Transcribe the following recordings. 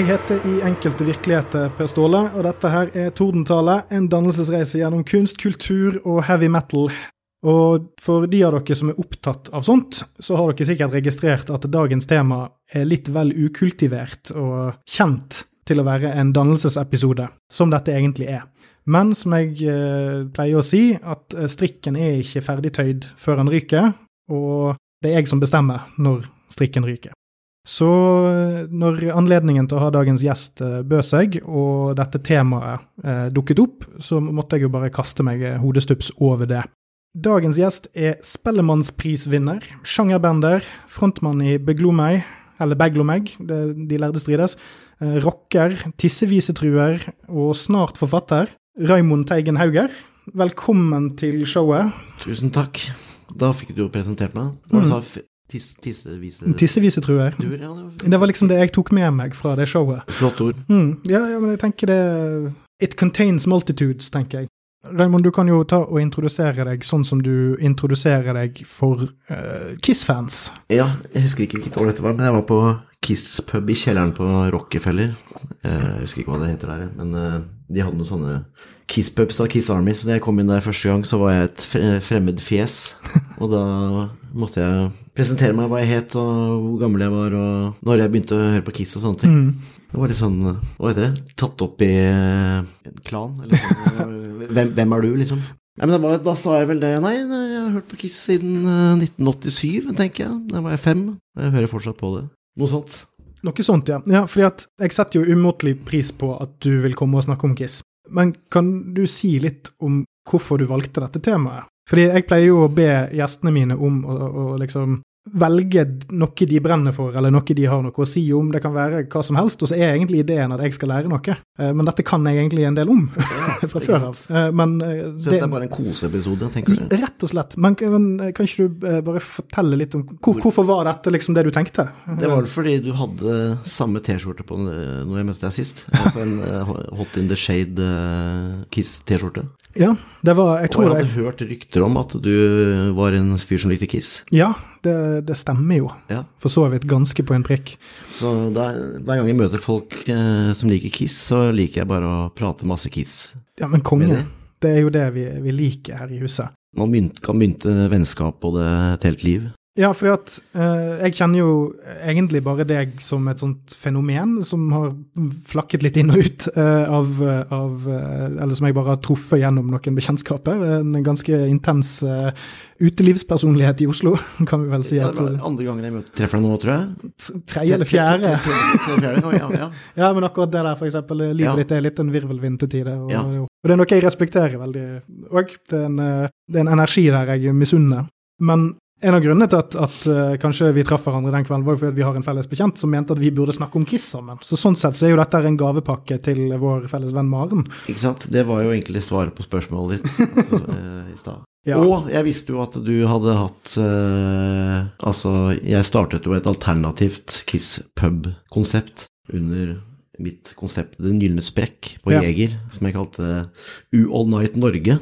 Jeg heter i enkelte virkeligheter Per Ståle, og dette her er Tordentale, en dannelsesreise gjennom kunst, kultur og heavy metal. Og for de av dere som er opptatt av sånt, så har dere sikkert registrert at dagens tema er litt vel ukultivert og kjent til å være en dannelsesepisode, som dette egentlig er. Men som jeg eh, pleier å si, at eh, strikken er ikke ferdigtøyd før den ryker, og det er jeg som bestemmer når strikken ryker. Så eh, når anledningen til å ha dagens gjest eh, bød seg, og dette temaet eh, dukket opp, så måtte jeg jo bare kaste meg eh, hodestups over det. Dagens gjest er Spellemannsprisvinner, sjangerbender, frontmann i Beglomeg, eller Beglomeg, det, de lærde strides, eh, rocker, tissevisetruer og snart forfatter, Raimond Teigen Hauger. Velkommen til showet. Tusen takk. Da fikk du jo presentert meg. Hva mm. sa? Tis, tissevise... Tissevisetruer. Duer, ja, det var Det var liksom det jeg tok med meg fra det showet. Flott ord. Mm, ja, ja, men jeg tenker det It contains multitudes, tenker jeg. Raymond, du kan jo ta og introdusere deg sånn som du introduserer deg for uh, Kiss-fans. Ja, jeg husker ikke hvilket år dette var, men jeg var på Kiss pub i kjelleren på Rockefeller. Eh, Jeg husker ikke hva det heter der, men eh, de hadde noen sånne Kiss pubs da, Kiss Army. Så da jeg kom inn der første gang, så var jeg et fremmed fjes. Og da måtte jeg presentere meg hva jeg het, og hvor gammel jeg var, og når jeg begynte å høre på Kiss og sånne ting. Det var litt sånn, hva heter det, tatt opp i eh, en klan, eller sånn. hvem, hvem er du, liksom? Nei, men var, da sa jeg vel det, nei, jeg har hørt på Kiss siden eh, 1987, tenker jeg. Da var jeg fem, og jeg hører fortsatt på det. Noe sånt. Noe sånt, ja. ja fordi at jeg setter jo umåtelig pris på at du vil komme og snakke om Kiss. Men kan du si litt om hvorfor du valgte dette temaet? Fordi jeg pleier jo å be gjestene mine om å, å liksom velge noe de brenner for, eller noe de har noe å si om. Det kan være hva som helst, og så er egentlig ideen at jeg skal lære noe. Eh, Men dette kan jeg egentlig en del om fra før av. Eh, Men eh, Så dette er bare en koseepisode, tenker du? Rett og slett. Men kan, kan ikke du bare fortelle litt om hvor, hvorfor var dette liksom det du tenkte? Det var fordi du hadde samme T-skjorte på når jeg møtte deg sist. Altså en Hot in the Shade Kiss-T-skjorte. Ja, det var Jeg Og tror Og jeg, hadde hørt rykter om at du var en fyr som likte Kiss. Ja, det, det stemmer jo. Ja. For så vidt ganske på en prikk. Så der, hver gang jeg møter folk eh, som liker Kiss, så liker jeg bare å prate masse Kiss. Ja, men konge. Det er jo det vi, vi liker her i huset. Man mynt, kan mynte vennskap både et helt liv. Ja, at eh, jeg kjenner jo egentlig bare deg som et sånt fenomen som har flakket litt inn og ut eh, av, av eh, Eller som jeg bare har truffet gjennom noen bekjentskaper. En ganske intens eh, utelivspersonlighet i Oslo, kan vi vel si. Ja, at det var andre gangen jeg møter, treffer deg nå, tror jeg. Tredje eller fjerde. Ja, ja. Ja, men akkurat det der, for eksempel. Livet Ja. ditt er litt en virvelvind til tider. Og, Ja. og det er noe jeg respekterer veldig. Det eh, det er en energi der jeg misunner. Men en av grunnene til at, at uh, kanskje vi traff hverandre den kvelden, var jo fordi vi har en felles bekjent som mente at vi burde snakke om Kiss sammen. Så sånn sett så er jo dette en gavepakke til vår felles venn Maren. Ikke sant? Det var jo egentlig svaret på spørsmålet ditt altså, eh, i stad. Ja. Og jeg visste jo at du hadde hatt uh, Altså, jeg startet jo et alternativt Kiss pub-konsept under mitt konsept Den gylne sprekk på Ja. Jeger, som jeg kalte U All Night Norge,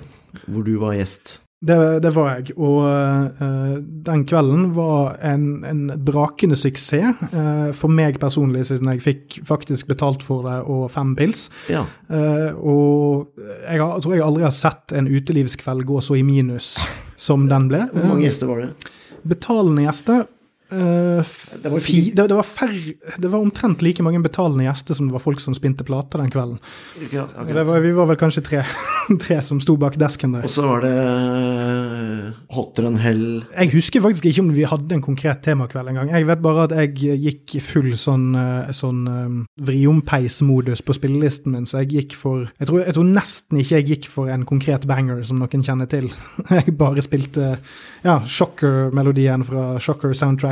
hvor du var gjest. Det, det var jeg, og uh, den kvelden var en, en brakende suksess uh, for meg personlig, siden jeg fikk faktisk betalt for det og fem pils. Ja. Uh, og jeg, har, jeg tror jeg aldri har sett en utelivskveld gå så i minus som den ble. Hvor mange gjester var det? Betalende gjester eh, Det var fi, det, det, var færre, det var omtrent like mange betalende gjester som det var folk som spinte plater den kvelden. Ja, var, vi var vel kanskje tre, tre som sto bak desken der. Og så var det eh, Hotter enn hell Jeg husker faktisk ikke om vi hadde en konkret temakveld engang. Jeg vet bare at jeg gikk full sånn, eh, sånn um, vriompeis-modus på spillelisten min, så jeg gikk for jeg tror, jeg tror nesten ikke jeg gikk for en konkret banger som noen kjenner til. Jeg bare spilte ja, Shocker-melodien fra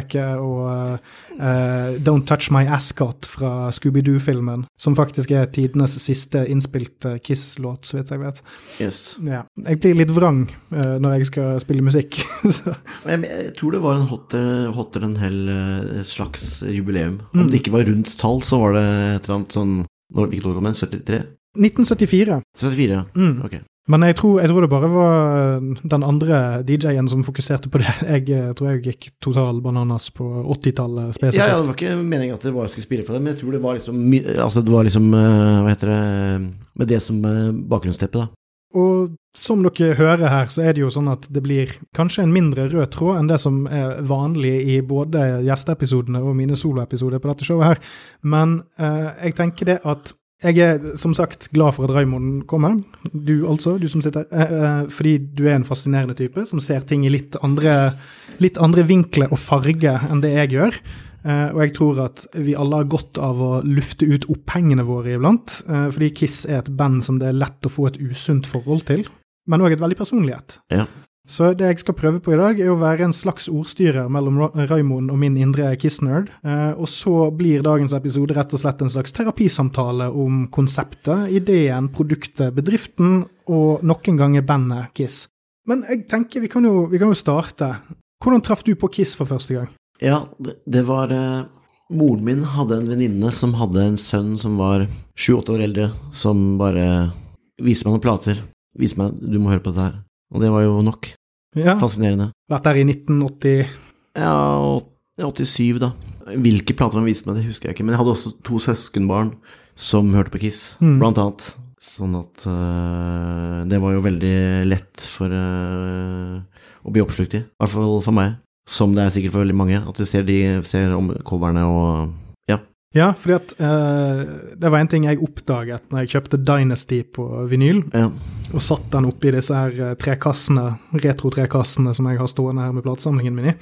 Shocker-soundtracket og uh, Don't Touch My Ascot fra Scooby-Doo-filmen, som faktisk er tidenes siste innspilte Kiss-låt, så vidt jeg vet. Yes. Ja. Jeg blir litt vrang uh, når jeg skal spille musikk. Jeg, jeg tror det var en hotter, hotter en hell slags jubileum. Om det ikke var rundt tall, så var det et eller annet sånn når, Hvilket år kom den? 73? 1974. 74, ja. Mm. Ok. Men jeg tror, jeg tror det bare var den andre DJ-en som fokuserte på det. Jeg eh, tror jeg gikk total bananas på 80-tallet spesifikt. Ja, ja, det var ikke meningen at det bare skulle spille for det, men jeg tror det var liksom Altså, det var liksom eh, Hva heter det Med det som eh, bakgrunnsteppe, da. Og som dere hører her, så er det jo sånn at det blir kanskje en mindre rød tråd enn det som er vanlig i både gjesteepisodene og mine soloepisoder på dette showet her. Men eh, jeg tenker det at jeg er som sagt glad for at Raymond kommer. Du altså, du som sitter eh, eh, Fordi du er en fascinerende type som ser ting i litt andre, litt andre vinkler og farger enn det jeg gjør. Eh, og jeg tror at vi alle har godt av å lufte ut opphengene våre iblant. fordi Kiss er et band som det er lett å få et usunt forhold til, men òg et veldig personlighet. Ja. Så det jeg skal prøve på i dag, er å være en slags ordstyrer mellom Ra- Raymond og min indre Kiss-nerd. Eh, og så blir dagens episode rett og slett en slags terapisamtale om konseptet, ideen, produktet, bedriften og noen ganger bandet Kiss. Men jeg tenker vi kan jo, vi kan jo starte. Hvordan traff du på Kiss for første gang? Ja, det, var eh, Moren min hadde en venninne som hadde en sønn som var sju-åtte år eldre, som bare viste meg noen plater. Viste meg du må høre på dette her. Og det var jo nok. Ja, Fascinerende. Vært der i 1980 Ja, 87, da. Hvilke plater han viste meg, det husker jeg ikke. Men jeg hadde også to søskenbarn som hørte på Kiss, Mm. blant annet. Sånn at uh, det var jo veldig lett for uh, å bli oppslukt i. I hvert fall for meg. Som det er sikkert for veldig mange. At du ser, de, ser om coverne og Ja. Ja, fordi at uh, det var en ting jeg oppdaget når jeg kjøpte Dynasty på vinyl, ja. Og satt den oppi disse her eh, trekassene, retro-trekassene som jeg har stående her med platesamlingen min i.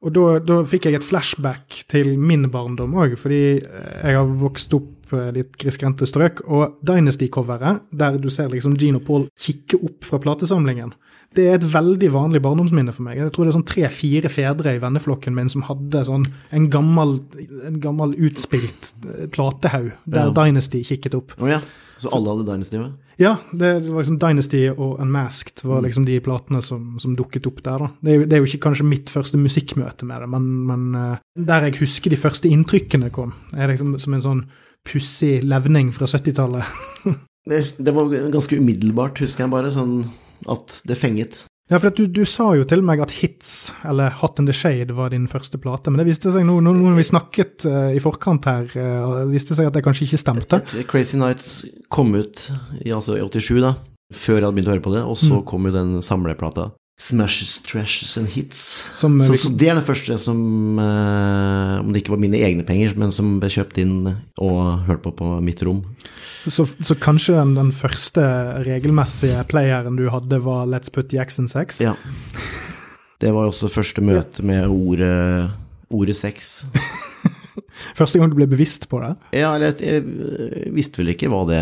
Og da, da fikk jeg et flashback til min barndom òg, fordi eh, jeg har vokst opp eh, litt grisgrendte strøk, og Dynasty-coveret, der du ser liksom Gene og Paul kikke opp fra platesamlingen, det er et veldig vanlig barndomsminne for meg. Jeg tror det er sånn tre-fire fedre i venneflokken min som hadde sånn en gammel, en gammel utspilt eh, platehaug der Ja. Dynasty kikket opp. Oh, ja. Så alle hadde Dynasty med? Ja, det var liksom Dynasty og Unmasked var liksom de platene som, som dukket opp der. da. Det er, det er jo ikke kanskje mitt første musikkmøte med det, men, men eh, der jeg husker de første inntrykkene kom, er liksom som en sånn pussig levning fra 70-tallet. Det, det var ganske umiddelbart, husker jeg bare. Sånn at det fenget. Ja, for du, du sa jo til meg at Hits, eller Hot in the Shade, var din første plate, men det viste seg nå, nå når vi snakket uh, i forkant her, uh, viste seg at det kanskje ikke stemte. Crazy Nights kom ut i, altså, i 87, da. Før jeg hadde begynt å høre på det. Og så Mm. kom jo den samleplata. Smashes, Trashes and Hits. Som, eh, Så, så det er den første som eh, Om det ikke var mine egne penger, men som ble kjøpt inn og hørt på på mitt rom. Så, så kanskje den, den første regelmessige playeren du hadde, var Let's Put Jackson Sex? Ja. Det var også første møte med ordet, ordet sex. Første gang du ble bevisst på det? Ja, eller jeg, jeg visste vel ikke hva det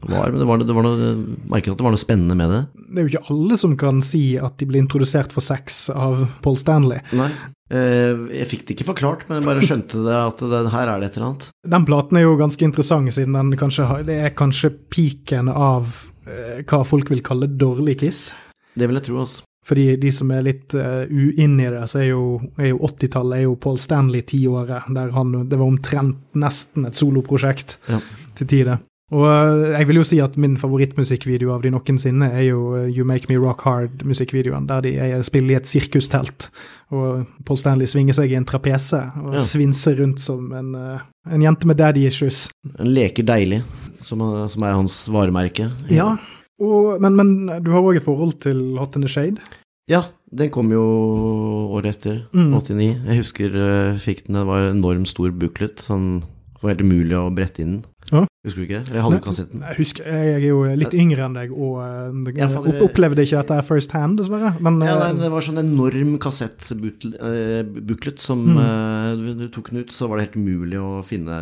var, men det var, det var noe, merket at det var noe spennende med det. Det er jo ikke alle som kan si at de ble introdusert for sex av Paul Stanley. Nei. Eh, Jeg fikk det ikke forklart, men jeg bare skjønte det at det, her er det et eller annet. Den platen er jo ganske interessant, siden den kanskje har, det er kanskje piken av eh, hva folk vil kalle dårlig Kiss. Det vil jeg tro, altså. Fordi de som er litt uh, uinne i det, så er jo, jo 80-tallet er jo Paul Stanley-tiåret, der han Det var omtrent nesten et soloprosjekt Ja. til tider. Og eh, jeg vil jo si at min favorittmusikkvideo av de noensinne er jo eh, You Make Me Rock Hard-musikkvideoen, der de er, spiller i et sirkustelt, og Paul Stanley svinger seg i en trapese og Ja. svinser rundt som en, eh, en jente med daddy issues. En leker deilig, som, som er hans varemerke. Ja, og, men, men du har òg et forhold til Hot in the Shade? Ja, den kom jo året etter, Mm. 89. Jeg husker jeg fikk den, det var en enormt stor booklet, sånn, det var helt umulig å brette inn. Ja. Husker du ikke? Jeg hadde Nei. kassetten. Jeg husker, jeg er jo litt yngre enn deg og uh, opp- opplevde ikke dette first hand, dessverre. Men Ja, eh, nei, men det var sånn enorm kassettbooklet som Mm. uh, du, tok den ut, så var det helt umulig å finne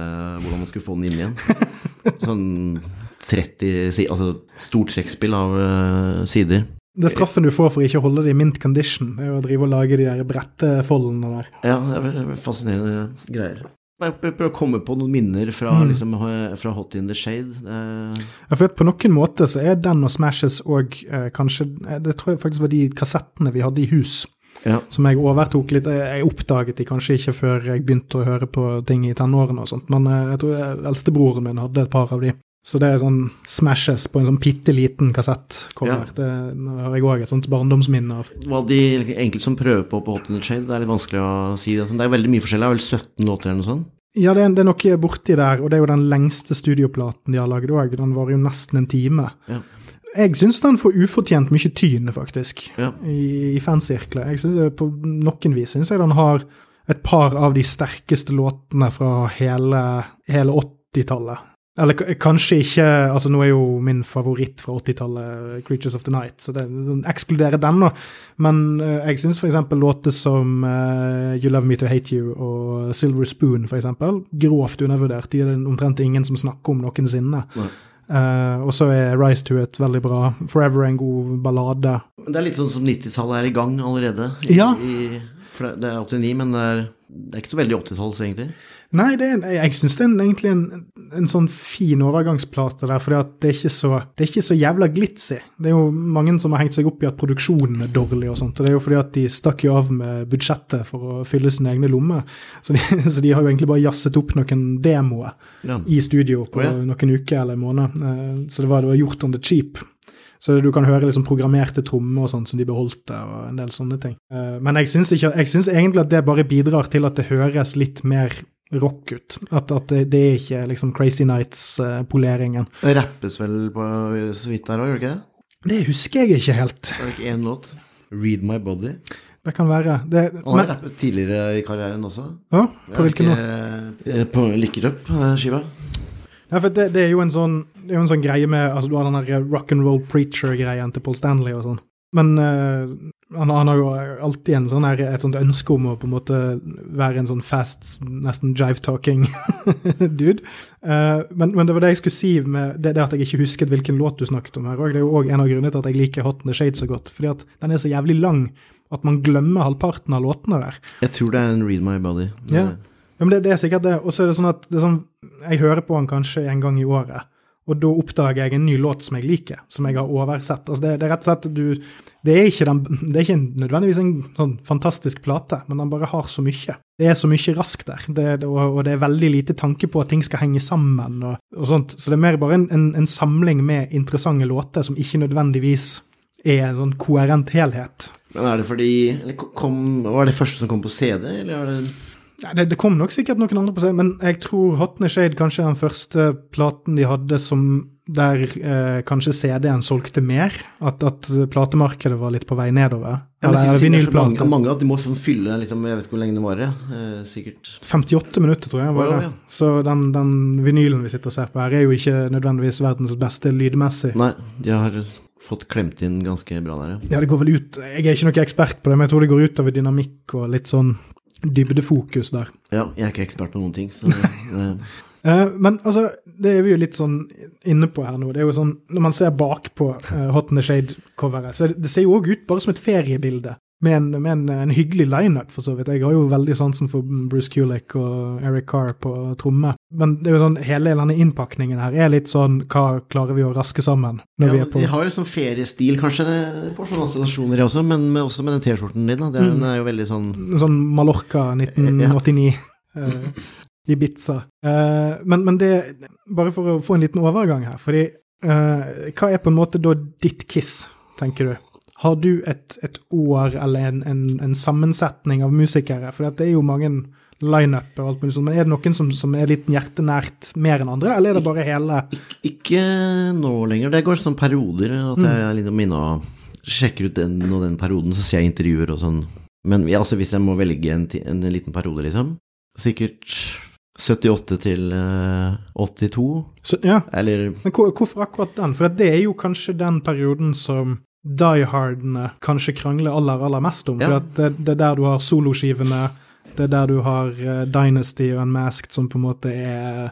hvordan man skulle få den inn igjen. sånn 30 si- Altså stort trekkspill av uh, sider. det straffen du får for ikke å holde det i mint condition, er jo å drive og lage de der brettefoldene der. Ja, det er fascinerende greier. Bare prøv prøv å komme på noen minner fra, Mm. liksom, eh, fra Hot in the Shade. Eh, Ja, for på noen måter så er den og Smashes òg eh, kanskje eh, Det tror jeg faktisk var de kassettene vi hadde i hus, ja. som jeg overtok litt. Jeg, jeg oppdaget de kanskje ikke før jeg begynte å høre på ting i tenårene og sånt, men jeg tror eldstebroren min hadde et par av de. Så det er sånn smashes på en sånn bitte liten kommer. Ja. Det har jeg òg et sånt barndomsminne av. Hva de enkelte som prøver på på Hot in the Shade, det er litt vanskelig å si. Det Det er veldig mye forskjellig. Det er vel 17 låter eller noe sånt? Ja, det er, det er noe borti der, og det er jo den lengste studioplaten de har lagd òg. Den varer jo nesten en time. Ja. Jeg syns den får ufortjent mye tyn, faktisk, Ja. i, i fansirkler. Jeg synes På noen vis syns jeg den har et par av de sterkeste låtene fra hele, hele 80-tallet. Eller kanskje ikke altså Nå er jo min favoritt fra 80-tallet 'Creatures of the Night', så det ekskluderer den, da. Men uh, jeg syns f.eks. låter som uh, 'You Love Me To Hate You' og 'Silver Spoon' for eksempel, grovt undervurdert. De er det omtrent ingen som snakker om noensinne. Nei. Eh, og så er 'Rise To It' veldig bra. 'Forever' er en god ballade. Det er litt sånn som 90-tallet er i gang allerede. I, Ja. I, for det, det er 89, men det er, det er ikke så veldig 80-talls, egentlig. Nei, det er, jeg syns det er egentlig en, en sånn fin overgangsplate der, for det, det er ikke så jævla glitzy. Det er jo mange som har hengt seg opp i at produksjonen er dårlig og sånt, og det er jo fordi at de stakk jo av med budsjettet for å fylle sine egne lommer. Så de, så de har jo egentlig bare jazzet opp noen demoer Ja. i studio på oh, ja. noen uker eller en måned. Eh, Så det var, det var gjort on the cheap. Så du kan høre liksom programmerte trommer og sånt som de beholdte, og en del sånne ting. Eh, Men jeg syns, ikke, jeg syns egentlig at det bare bidrar til at det høres litt mer rock ut. At, at det, det er ikke liksom Crazy Nights-poleringen. Det rappes vel på så vidt der òg, gjør det ikke det? det husker jeg ikke helt. Det er ikke én låt. Read My Body. Det kan være. Det, Han har rappet tidligere i karrieren også. ja, på hvilken måte? måte? På Lick It Up-skiva. Ja, for det, det er jo en sånn, det er jo en sånn greie med altså Du har den rock and roll preacher-greien til Paul Stanley og sånn. Men uh, han, han har jo alltid en sånn her, et sånt ønske om å på en måte være en sånn fast, nesten jive-talking dude. Uh, men, men det var det jeg skulle si med det, det at jeg ikke husket hvilken låt du snakket om her òg. Det er jo òg en av grunnene til at jeg liker Hot in the Shade så godt. Fordi at den er så jævlig lang at man glemmer halvparten av låtene der. Jeg tror det er en Read My Body. Ja. Ja, men det, det er sikkert det. Og så er det sånn at det er sånn, jeg hører på han kanskje en gang i året, og da oppdager jeg en ny låt som jeg liker, som jeg har oversett. Altså det, det er rett og slett du, det, er ikke den, det er ikke nødvendigvis en sånn fantastisk plate, men den bare har så mye. Det er så mye raskt der, det, og, og det er veldig lite tanke på at ting skal henge sammen og, og sånt. Så det er mer bare en, en, en samling med interessante låter som ikke nødvendigvis er en sånn koherent helhet. Men er det fordi kom, Var det første som kom på CD, eller er det det, det kom nok sikkert noen andre på seg, men jeg tror Hot in the Shade kanskje er den første platen de hadde som der eh, kanskje CD-en solgte mer. At, at platemarkedet var litt på vei nedover. ja, men Eller er så mange, vinylplate. mange at de må sånn fylle liksom, Jeg vet ikke hvor lenge det varer. Eh, sikkert 58 minutter, tror jeg. var det. ja. Så den, den vinylen vi sitter og ser på her, er jo ikke nødvendigvis verdens beste lydmessig. Nei, de har fått klemt inn ganske bra der, ja. Ja, det går vel ut Jeg er ikke noen ekspert på det, men jeg tror det går utover dynamikk og litt sånn dybdefokus der. Ja, jeg er ikke ekspert på noen ting, så eh, Eh, men altså, det er vi jo litt sånn inne på her nå. Det er jo sånn, Når man ser bakpå uh, Hot in the Shade-coveret, så det, det ser jo òg ut bare som et feriebilde. Med en, med en, en hyggelig lineup, for så vidt. Jeg har jo veldig sansen for Bruce Kulick og Eric Carr på tromme. Men det er jo sånn, hele denne innpakningen her er litt sånn Hva klarer vi å raske sammen når vi er på Vi har jo sånn feriestil, kanskje. Det får sånne assosiasjoner, jeg også, men med, også med den T-skjorten din. Da. Det er, Mm. Den er jo veldig sånn Sånn Mallorca 1989. Ja. Ibiza. Uh, men, men det Bare for å få en liten overgang her, fordi uh, Hva er på en måte da ditt Kiss, tenker du? Har du et, et år eller en, en, en sammensetning av musikere? For det er jo mange lineup og alt mulig sånt, men er det noen som, som er litt hjertenært mer enn andre, eller er det bare hele Ikke nå lenger. Det går sånn perioder at Mm. jeg er litt inne og sjekker ut den og den perioden, så ser jeg intervjuer og sånn. Men ja, altså, hvis jeg må velge en, en liten periode, liksom Sikkert 78 til eh, 82, så, Ja, eller men hvor, hvorfor akkurat den? For det er jo kanskje den perioden som Die Hardene kanskje krangler aller, aller mest om. Ja. For det, det er der du har soloskivene, det er der du har uh, Dynasty og Unmasked, som på en måte er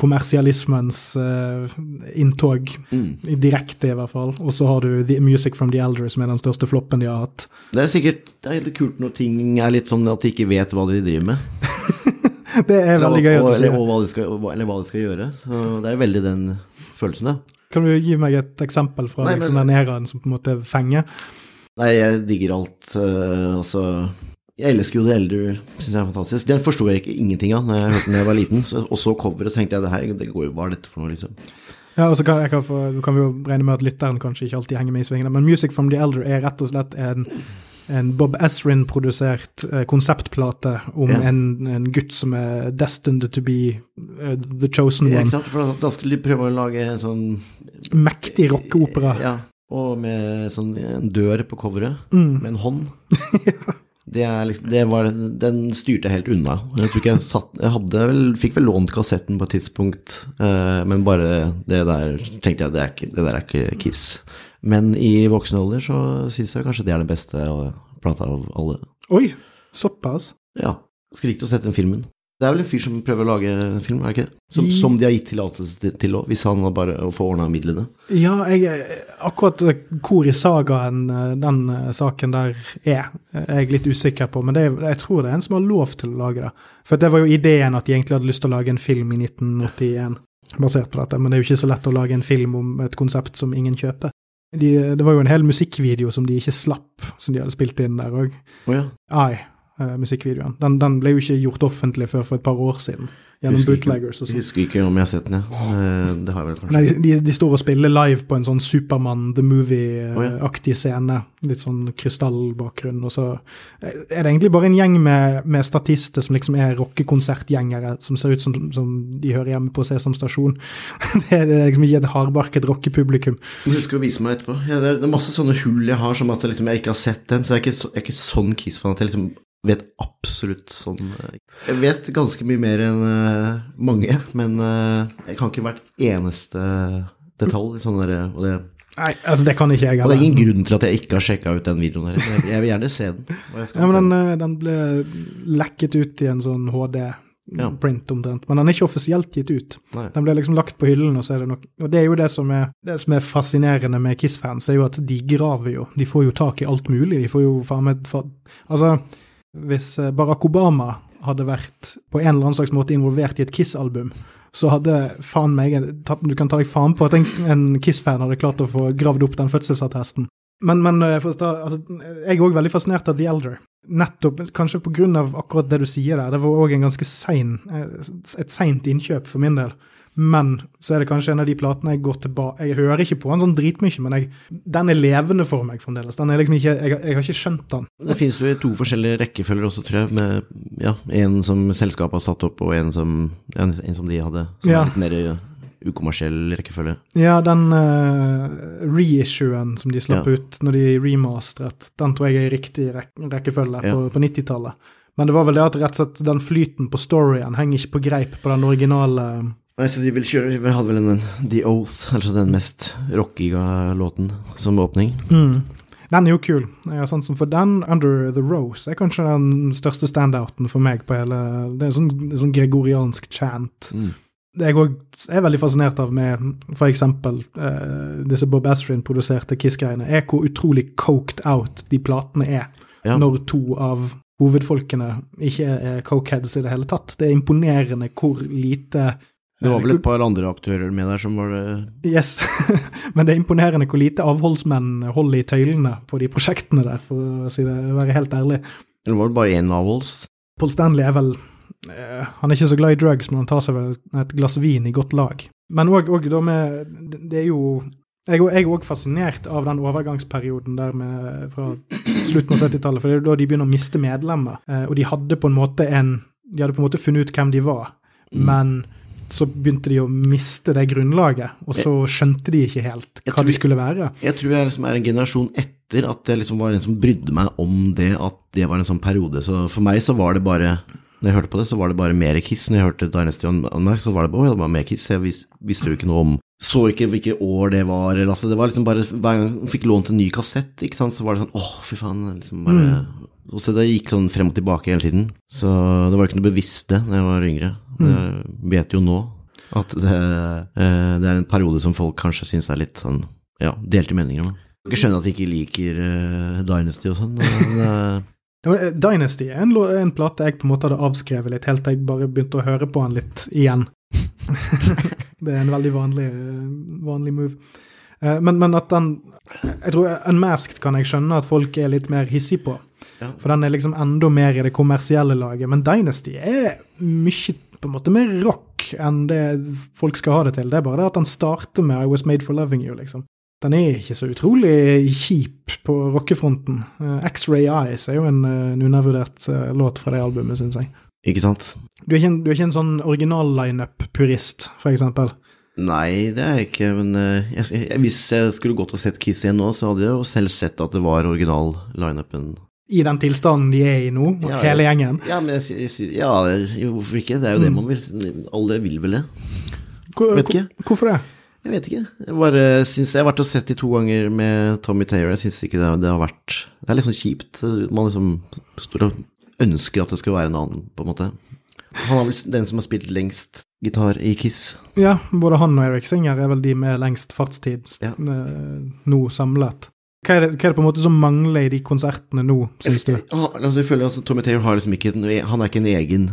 kommersialismens uh, inntog, mm. direkte i hvert fall. Og så har du The Music from the Elder, som er den største floppen de har hatt. Det er sikkert det er litt kult når ting er litt sånn at de ikke vet hva de driver med. Det er veldig gøy å si. Eller, eller, hva de skal, eller hva de skal gjøre. Så det er veldig den følelsen, da. Kan du gi meg et eksempel fra Nei, liksom, men- den eraen som på en måte fenger? Nei, jeg digger alt. Uh, altså Jeg elsker jo The Elder, syns jeg er fantastisk. Den forsto jeg ikke ingenting av når jeg hørte den da jeg var liten. Så, og så coveret, tenkte jeg det her, det går jo, hva er dette for noe, liksom. Ja, og så kan, kan, få, kan vi jo regne med at lytteren kanskje ikke alltid henger med i svingene, men Music from the Elder er rett og slett en, en Bob Ezrin-produsert eh, konseptplate om Ja. en, en gutt som er destined to be uh, the chosen one. Ja, ikke sant? For da, skulle de prøve å lage en sånn Mektig rockeopera. Ja, og med sånn en dør på coveret, Mm. med en hånd. Det, er liksom, det var, den styrte jeg helt unna. Jeg tror ikke jeg satt Jeg vel, fikk vel lånt kassetten på et tidspunkt, eh, men bare det der tenkte jeg det, ikke, det der er ikke Kiss. Men i voksen alder så syns jeg kanskje det er den beste eh, plata av alle. Oi, såpass? Ja. Skulle likt å sett den filmen. Det er vel en fyr som prøver å lage en film, er det ikke? Som, som de har gitt tillatelse til- òg, hvis han bare å få ordna midlene. Ja, jeg, akkurat eh, hvor i sagaen eh, den eh, saken der er, eh, er jeg litt usikker på. Men det, jeg tror det er en som har lov til å lage det. For det var jo ideen at de egentlig hadde lyst til å lage en film i 1981 basert på dette. Men det er jo ikke så lett å lage en film om et konsept som ingen kjøper. De, det var jo en hel musikkvideo som de ikke slapp, som de hadde spilt inn der òg. Å ja. Ai, eh, musikkvideoen. Den, den ble jo ikke gjort offentlig før for et par år siden. Gjennom Husker bootleggers og sånn. Husker ikke om jeg har sett den, jeg. Eh, Det har jeg vel kanskje. Nei, de, de står og spiller live på en sånn Supermann The Movie-aktig scene. Litt sånn krystallbakgrunn. Og så er det egentlig bare en gjeng med, med statister som liksom er rockekonsertgjengere, som ser ut som, som de hører hjemme på Sesam stasjon. det er liksom ikke et hardbarket rockepublikum. Du husker å vise meg etterpå. Ja, det, er, det er masse sånne hull jeg har, som at liksom, jeg ikke har sett den. Så jeg er ikke, så, jeg er ikke sånn Kiss-fan at jeg liksom vet absolutt sånn eh, Jeg vet ganske mye mer enn eh, mange, men eh, jeg kan ikke hvert eneste detalj. Sånn der, og, det, Nei, altså det kan ikke jeg og det er ingen grunn til at jeg ikke har sjekka ut den videoen her. Jeg, vil gjerne se den. Ja, men den, den. ble lekket ut i en sånn HD-print omtrent. Men den er ikke offisielt gitt ut. Nei. Den ble liksom lagt på hyllen, og så er det nok Og det er jo det som er, det som er fascinerende med Kiss-fans, er jo at de graver jo. De får jo tak i alt mulig. De får jo faen meg Altså, hvis eh, Barack Obama hadde vært på en eller annen slags måte involvert i et Kiss-album, så hadde faen meg Du kan ta deg faen på at en, en Kiss-fan hadde klart å få gravd opp den fødselsattesten. Men, men eh, ta, altså, jeg er òg veldig fascinert av The Elder. Nettopp, kanskje av akkurat det du sier der. Det var òg en ganske sein, eh, et innkjøp for min del. Men så er det kanskje en av de platene jeg går tilbake Jeg hører ikke på den sånn dritmye, men jeg, den er levende for meg fremdeles. Den er liksom ikke, jeg, jeg har ikke skjønt den. Det finnes jo i to forskjellige rekkefølger også, tror jeg. Med ja, en som selskapet har satt opp, og en som, en, en som de hadde. Som Ja. er litt mer eh, ukommersiell rekkefølge. Ja, den uh, reissuen som de slapp Ja. ut når de remasteret, den tror jeg er i riktig rek rekkefølge Ja. på, på 90-tallet. Men det var vel det at rett og slett den flyten på storyen henger ikke på greip på den originale Nei, så de vil kjøre Vi hadde vel en, The Oath, altså den mest rockiga låten, som åpning. Mm. Den er jo kul. Sånn som for den, Under the Rose, er kanskje den største standouten for meg på hele Det er sånn, sånn gregoriansk chant. Mm. Det jeg òg er veldig fascinert av med f.eks. Eh, disse Bob Astrin-produserte Kiss-greiene, er hvor utrolig coked out de platene er. Ja. Når to av hovedfolkene ikke er cokeheads i det hele tatt. Det er imponerende hvor lite Det var vel et par andre aktører med der som var det Yes, men det er imponerende hvor lite avholdsmenn holder i tøylene på de prosjektene der, for å si det, være helt ærlig. Det var bare én avholds. Paul Stanley er vel eh, Han er ikke så glad i drugs, men han tar seg vel et glass vin i godt lag. Men òg da med Det er jo Jeg er òg fascinert av den overgangsperioden der med fra slutten av 70-tallet, for det er jo da de begynner å miste medlemmer. Eh, og de hadde på en måte en De hadde på en måte funnet ut hvem de var, Mm. men så begynte de å miste det grunnlaget, og så skjønte de ikke helt hva tror de skulle være. Jeg tror jeg liksom er en generasjon etter at jeg liksom var en som brydde meg om det, at det var en sånn periode. Så for meg så var det bare Når jeg hørte på det, så var det bare mer Kiss. Når jeg hørte Dynasty on Unmax, så var det bare, det var mer Kiss. Jeg vis, visste jo ikke noe om Så ikke hvilke år det var. Eller, altså, det var liksom bare Hver gang jeg fikk lånt en ny kassett, ikke sant, så var det sånn åh, fy faen. Liksom bare, og så det gikk sånn frem og tilbake hele tiden. Så det var ikke noe bevisst det da jeg var yngre. Jeg vet jo nå at det, eh, det er en periode som folk kanskje syns er litt sånn ja, delte meninger om. Ikke skjønner at de ikke liker eh, Dynasty og sånn. men, eh, Dynasty er en, en plate jeg på en måte hadde avskrevet litt, helt til jeg bare begynte å høre på den litt igjen. det er en veldig vanlig, vanlig move. Men, men at den Jeg tror Unmasked kan jeg skjønne at folk er litt mer hissige på. Ja. For den er liksom enda mer i det kommersielle laget. Men Dynasty er mye på en måte mer rock enn det folk skal ha det til. Det er bare det at den starter med I Was Made For Loving You, liksom. Den er ikke så utrolig kjip på rockefronten. Uh, X-Ray Eyes er jo en, en undervurdert uh, låt fra det albumet, syns jeg. Ikke sant? Du er ikke en, du er ikke en sånn original-lineup-purist, for eksempel? Nei, det er jeg ikke, men uh, jeg, jeg, hvis jeg skulle gått og sett Kiss igjen nå, så hadde jeg jo selv sett at det var original-lineupen. I den tilstanden de er i nå, Ja, hele gjengen? Ja, men jeg, jeg, ja, hvorfor ikke? Det er jo det man vil. Alle vil vel det. Hvor, Vet ikke. hvor- Hvorfor det? Jeg vet ikke. Jeg bare synes, jeg har vært og sett de to ganger med Tommy Taylor. Jeg syns ikke det, det har vært Det er litt sånn kjipt. Man liksom står og ønsker at det skal være en annen, på en måte. Han er vel den som har spilt lengst gitar i Kiss. Ja, både han og Eric Singer er vel de med lengst fartstid Ja. eh, nå samlet. Hva er, det, hva er det på en måte som mangler i de konsertene nå, syns du? Ja, altså, jeg føler altså, Tommy Taylor har liksom ikke Han er ikke en egen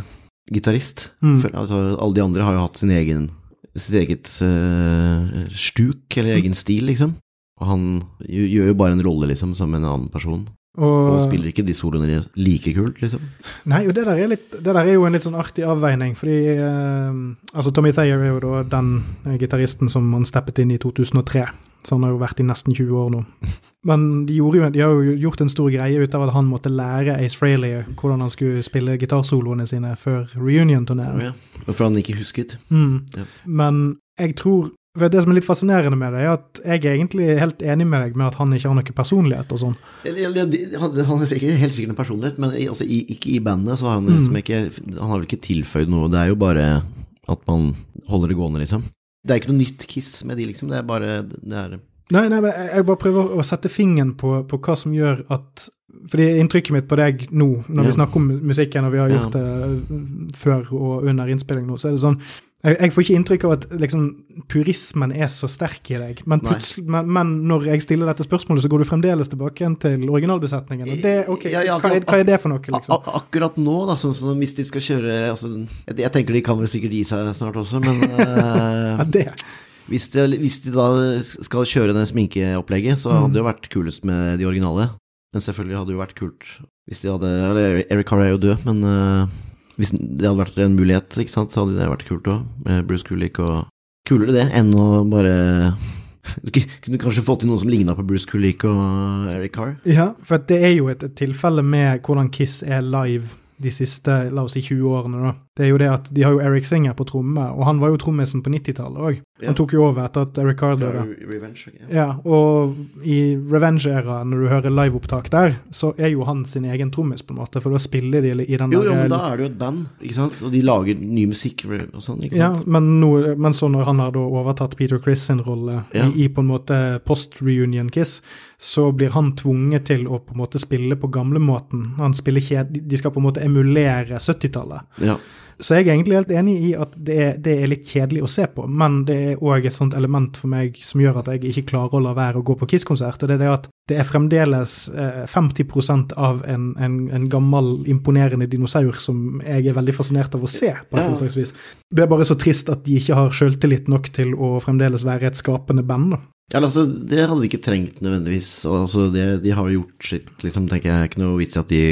gitarist. Mm. Altså, alle de andre har jo hatt sin egen sitt eget uh, stuk, eller egen stil, liksom. Og han gjør jo bare en rolle, liksom, som en annen person. Og Og, spiller ikke de soloene like kult, liksom. nei, og det der, er litt, det der er jo en litt sånn artig avveining, fordi eh, altså Tommy Thayer er jo da den gitaristen som han steppet inn i 2003. Så han har jo vært i nesten 20 år nå. Men de, jo, de har jo gjort en stor greie ut av at han måtte lære Ace Frehley hvordan han skulle spille gitarsoloene sine før reunion-turneen. Ja. For han ikke husket. Mm. Ja. Men jeg tror Det som er litt fascinerende med det, er at jeg er egentlig helt enig med deg med at han ikke har noe personlighet og sånn. Han er sikkert, helt sikkert en personlighet, men i, altså, i, ikke i bandet så har han Mm. liksom ikke Han har vel ikke tilføyd noe. Det er jo bare at man holder det gående, liksom. Det er ikke noe nytt Kiss med de, liksom. Det er bare det er, Nei, nei, men jeg, bare prøver å sette fingeren på, på hva som gjør at fordi inntrykket mitt på deg nå, når Ja. vi snakker om musikken, og vi har Ja. gjort det mm, før og under innspilling nå, så er det sånn jeg, jeg får ikke inntrykk av at liksom, purismen er så sterk i deg. Men, men, men når jeg stiller dette spørsmålet, så går du fremdeles tilbake igjen til originalbesetningen. Og det, ok, Ja, ja, hva, er, hva er det for noe, liksom? akkurat nå, da, sånn som hvis de skal kjøre altså, jeg, jeg tenker de kan vel sikkert gi seg snart også, men uh, Ja, det. Hvis, de, hvis de da skal kjøre det sminkeopplegget, så hadde det jo vært kulest med de originale. Men selvfølgelig hadde det jo vært kult hvis de hadde Eller Eric Carr er jo død, men uh, hvis det hadde vært en mulighet, ikke sant, så hadde det vært kult òg, med Bruce Kulik og Kulere det enn å bare Du kunne kanskje fått inn noen som ligna på Bruce Kulik og Eric Carr? Ja, for det er jo et, et tilfelle med hvordan Kiss er live de siste la oss si 20 årene. da. Det er jo det at De har jo Eric Singer på tromme, og han var jo trommisen på 90-tallet òg. Ja. Han tok jo over etter at Eric Fra døde. Revenge? ok. Ja, og i Revenge-æraen, når du hører liveopptak der, så er jo han sin egen trommis, på en måte, for da spiller de i den Jo, jo, men da er det jo et band, ikke sant? Og de lager ny musikk og sånn, ikke Ja, sant? men, no, men så når han har da overtatt Peter Criss sin rolle Ja. i, i på en måte post-reunion Kiss, så blir han tvunget til å på en måte spille på gamlemåten. Han spiller kjede De skal på en måte emulere 70-tallet. Ja. Så jeg er egentlig helt enig i at det er, det er litt kjedelig å se på, men det er òg et sånt element for meg som gjør at jeg ikke klarer å la være å gå på Kiss-konsert. og Det er det at det er fremdeles eh, 50% av en, en, en gammel, imponerende dinosaur som jeg er veldig fascinert av å se, på et Ja. slags vis. Det er bare så trist at de ikke har sjøltillit nok til å fremdeles være et skapende band. Ja, altså, det hadde de ikke trengt nødvendigvis. Altså, det, de har jo gjort sitt, liksom, tenker jeg, ikke noe vits i at de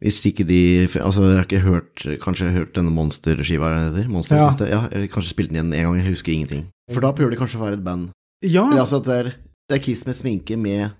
Hvis ikke de Altså, jeg har ikke hørt Kanskje jeg har hørt denne Monster-skiva, er heter? Monster Ja. siste? Ja, jeg kanskje spilte den igjen en gang, jeg husker ingenting. For da prøver de kanskje å være et band. Ja, Eller altså at det er, det er Kiss med sminke med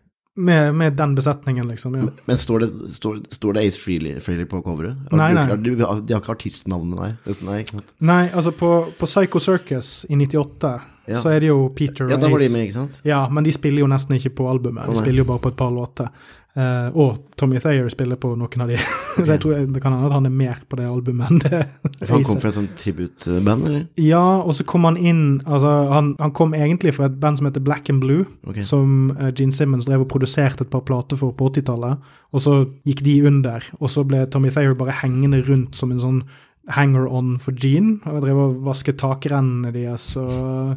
med, med den besetningen, liksom. ja. Men står det, står, står det Ace Frehley, Frehley på coveret? Nei, nei. De, de, har ikke artistnavnet, nei. Nei. Nei, altså på, på Psycho Circus i 98 Ja. så er det jo Peter Ja, da var de med, ikke sant? Ja, men de spiller jo nesten ikke på albumet. De spiller jo bare på et par låter. Uh, og Tommy Thayer spiller på noen av de. Så jeg tror det kan hende at han er mer på det albumet enn det. For han kom fra et sånt tributband, eller? Ja, og så kom han inn altså han, han kom egentlig fra et band som heter Black and Blue, okay. som eh, Gene Simmons drev og produserte et par plater for på 80-tallet. Og så gikk de under, og så ble Tommy Thayer bare hengende rundt som en sånn hanger-on for Gene. Og drev og vasket takrennene deres. og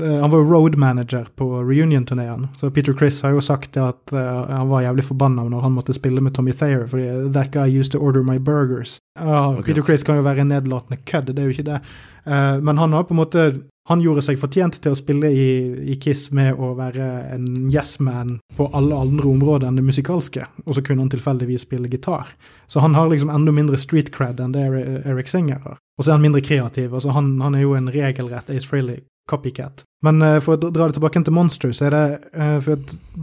eh, han var jo road manager på reunion-turneen, så Peter Criss har jo sagt at eh, han var jævlig forbanna når han måtte spille med Tommy Thayer, fordi 'that guy used to order my burgers'. Ja, okay. Peter Criss kan jo være en nedlatende kødd, det er jo ikke det. Eh, men han har på en måte han gjorde seg fortjent til å spille i, i Kiss med å være en yes-man på alle andre områder enn det musikalske, og så kunne han tilfeldigvis spille gitar. Så han har liksom enda mindre street cred enn det Eric Singer har. Og så er han mindre kreativ. altså Han, han er jo en regelrett Ace Frehley copycat. Men uh, for å dra det tilbake til Monster, så er det uh, for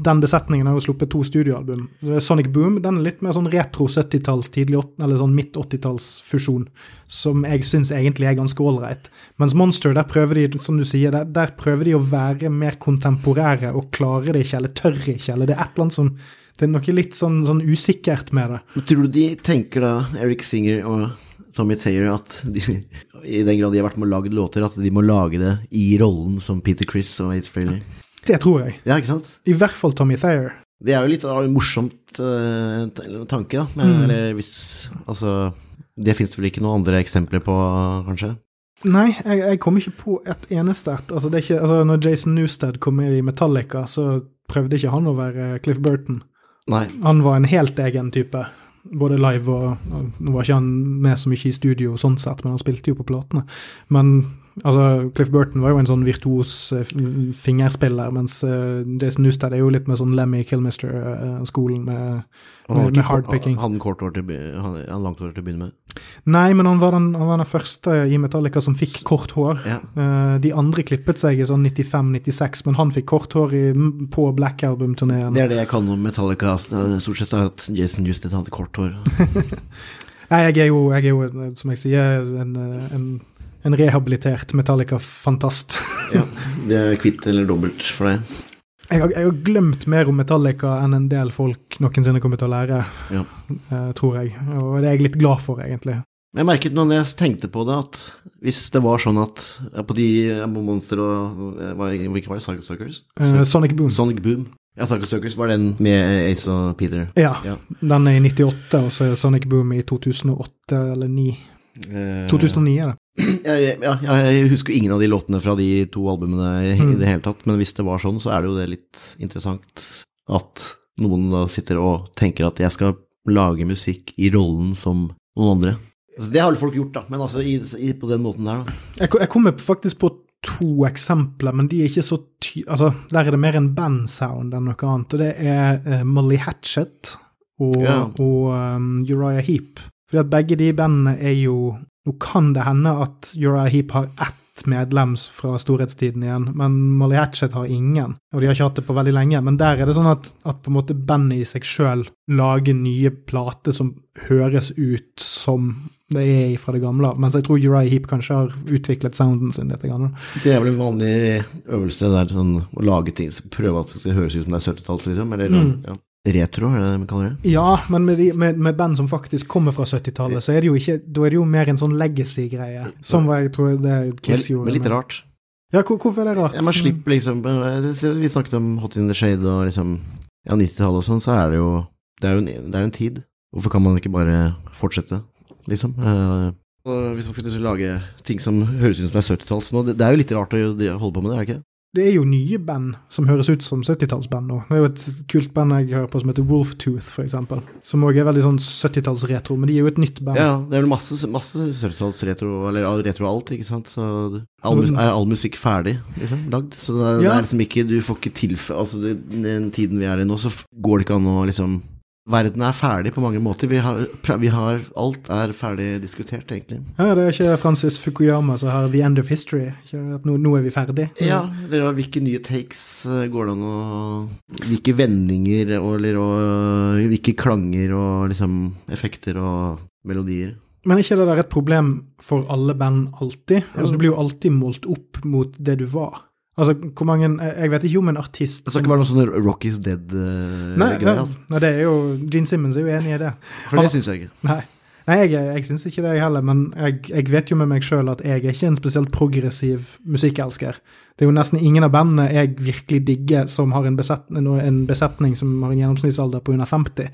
den besetningen har jo sluppet to studioalbum. Sonic Boom den er litt mer sånn retro 70-talls, tidlig eller sånn midt 80-tallsfusjon, som jeg syns egentlig er ganske ålreit. Mens Monster, der prøver de, som du sier, der, der, prøver de å være mer kontemporære og klarer det ikke, eller tør ikke, eller det er et eller annet som Det er noe litt sånn, sånn usikkert med det. Tror du de tenker da, Eric Singer og Tommy Taylor at de, i den grad de har vært med og lagd låter, at de må lage det i rollen som Peter Chris og Ace Frehley. Det tror jeg. Ja, ikke sant? I hvert fall Tommy Thayer. Det er jo litt av en morsomt uh, tanke, da. Men mm. eller hvis Altså, det fins vel ikke noen andre eksempler på, kanskje? Nei, jeg, jeg kom ikke på et eneste et. Altså, det ikke, altså, når Jason Newsted kom med i Metallica, så prøvde ikke han å være Cliff Burton. Nei. Han var en helt egen type både live og, Nå var ikke han med så mye i studio sånn sett, men han spilte jo på platene. Men altså, Cliff Burton var jo en sånn virtuos uh, fingerspiller, mens uh, Jason Newsted er jo litt med sånn Lemmy Killmister-skolen uh, med, med, med hardpicking. Han, han, han langt hår til å begynne med? Nei, men han var, den, han var den første i Metallica som fikk kort hår. Ja. de andre klippet seg i sånn 95-96, men han fikk kort hår i, på Black Album-turneen. Det er det jeg kan om Metallica, stort sett, at Jason Newsted hadde kort hår. Nei, jeg er, jo, jeg er, jo, som jeg sier, en, en en rehabilitert Metallica-fantast. ja, det er kvitt eller dobbelt for deg? Jeg har, jeg har, glemt mer om Metallica enn en del folk noensinne kommer til å lære, ja. uh, tror jeg. Og det er jeg litt glad for, egentlig. Jeg merket når jeg tenkte på det, at hvis det var sånn at på de Monster og Hvilke var det? Psycho Suckers? Eh, Sonic Boom. Sonic Boom. Ja, Psycho Suckers var den med Ace og Peter? Ja, ja. den er i 98, og så er Sonic Boom i 2008 eller 2009. 2009 er det. Jeg, ja, jeg husker ingen av de låtene fra de to albumene i mm. det hele tatt, men hvis det var sånn, så er det jo det litt interessant at noen da sitter og tenker at jeg skal lage musikk i rollen som noen andre. Altså, det har vel folk gjort, da, men altså i, i, på den måten der, da. Jeg, jeg kommer faktisk på to eksempler, men de er ikke så ty... Altså, der er det mer en bandsound enn noe annet. Og det er uh, Molly Hatchet og, ja. og um, Uriah Heap. Fordi at begge de bandene er jo Nå kan det hende at Uriah Heap har ett medlem fra storhetstiden igjen, men Molly Hatchet har ingen. Og de har ikke hatt det på veldig lenge. Men der er det sånn at, at på en måte bandet i seg sjøl lager nye plater som høres ut som det er fra det gamle. Mens jeg tror Uriah Heap kanskje har utviklet sounden sin litt. Grann. Det er vel en vanlig øvelse der, sånn, å lage ting, som prøver at det skal høres ut som det er 70-talls, liksom? Eller, mm. ja. Retro, er det det vi kaller det? Ja, men med, de, med, med band som faktisk kommer fra 70-tallet, så er det jo ikke Da er det jo mer en sånn legacy-greie. Som var, jeg tror det Kiss gjorde. Men litt rart. Ja, hvor, hvorfor er det rart? Ja, man slipper liksom Vi snakket om Hot in the Shade og liksom Ja, 90-tallet og sånn, så er det jo Det er jo en, det er jo en tid. Hvorfor kan man ikke bare fortsette, liksom? Uh, hvis man skal liksom lage ting som høres ut som er 70-talls nå, det, det, er jo litt rart å holde på med det, er det ikke? Det er jo nye band som høres ut som 70-tallsband nå. Det er jo et kult band jeg hører på som heter Wolftooth, eksempel. Som òg er veldig sånn 70-tallsretro, men de er jo et nytt band. Ja, det er vel masse, masse 70-tallsretro, eller retro alt, ikke sant. Så all, er all musikk ferdig, liksom, lagd? Så det er, ja. det er liksom ikke Du får ikke tilføye Altså, den tiden vi er i nå, så går det ikke an å liksom verden er ferdig på mange måter. Vi har, vi har, alt er ferdig diskutert, egentlig. Ja, Det er ikke Francis Fukuyama som har 'The End of History'? Ikke at nå, nå er vi ferdig? Ja, eller hvilke nye takes eh, går det an å Hvilke vendinger og, eller, og hvilke klanger og liksom effekter og melodier. Men er ikke det der et problem for alle band alltid? Altså, Du blir jo alltid målt opp mot det du var. Altså, hvor mange Jeg vet ikke om en artist Det skal ikke være noe sånn Rock is dead-greie? Uh, nei, nei, altså. nei, det er jo Gene Simmons er jo enig i det. For det syns jeg ikke. Nei, nei jeg, jeg syns ikke det, jeg heller. Men jeg, jeg, vet jo med meg sjøl at jeg er ikke en spesielt progressiv musikkelsker. Det er jo nesten ingen av bandene jeg virkelig digger som har en besetning, en besetning som har en gjennomsnittsalder på under 50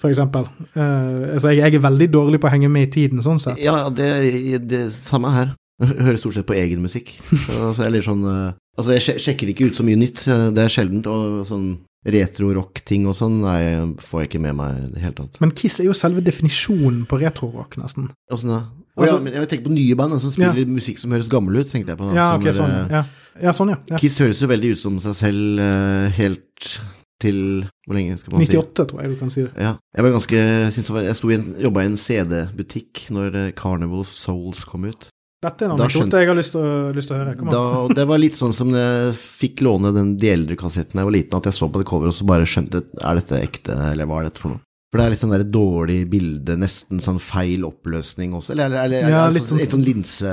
for eksempel. Uh, altså jeg, jeg, er veldig dårlig på å henge med i tiden, sånn sett. Ja, det det samme her. Jeg hører stort sett på egen musikk. Så, så jeg, sånn, uh, altså jeg sjekker ikke ut så mye nytt, det er sjeldent. Og sånn retro-rock-ting og sånn nei, får jeg ikke med meg i det hele tatt. Men Kiss er jo selve definisjonen på retro-rock, nesten. Åssen da? Oh, ja, men jeg tenker på nye band som spiller ja. musikk som høres gammel ut. tenkte jeg på. Ja, okay, sånn, ja. ja, sånn, ja. Kiss høres jo veldig ut som seg selv, uh, helt til Hvor lenge skal man si? 98, tror jeg du kan si det. Ja. Jeg var ganske jeg, var, Jeg sto i en, jobba i en CD-butikk når eh, Carnival of Souls kom ut. Dette er en anekdote jeg har lyst til å, lyst til å høre. Da, det var litt sånn som jeg fikk låne den de eldre kassetten da jeg var liten, at jeg så på det coveret og så bare skjønte Er dette ekte, eller hva er dette for noe? For det er litt sånn der dårlig bilde, nesten sånn feil oppløsning også. Eller, eller, eller Ja, er det litt sånn, sånn- sånn linse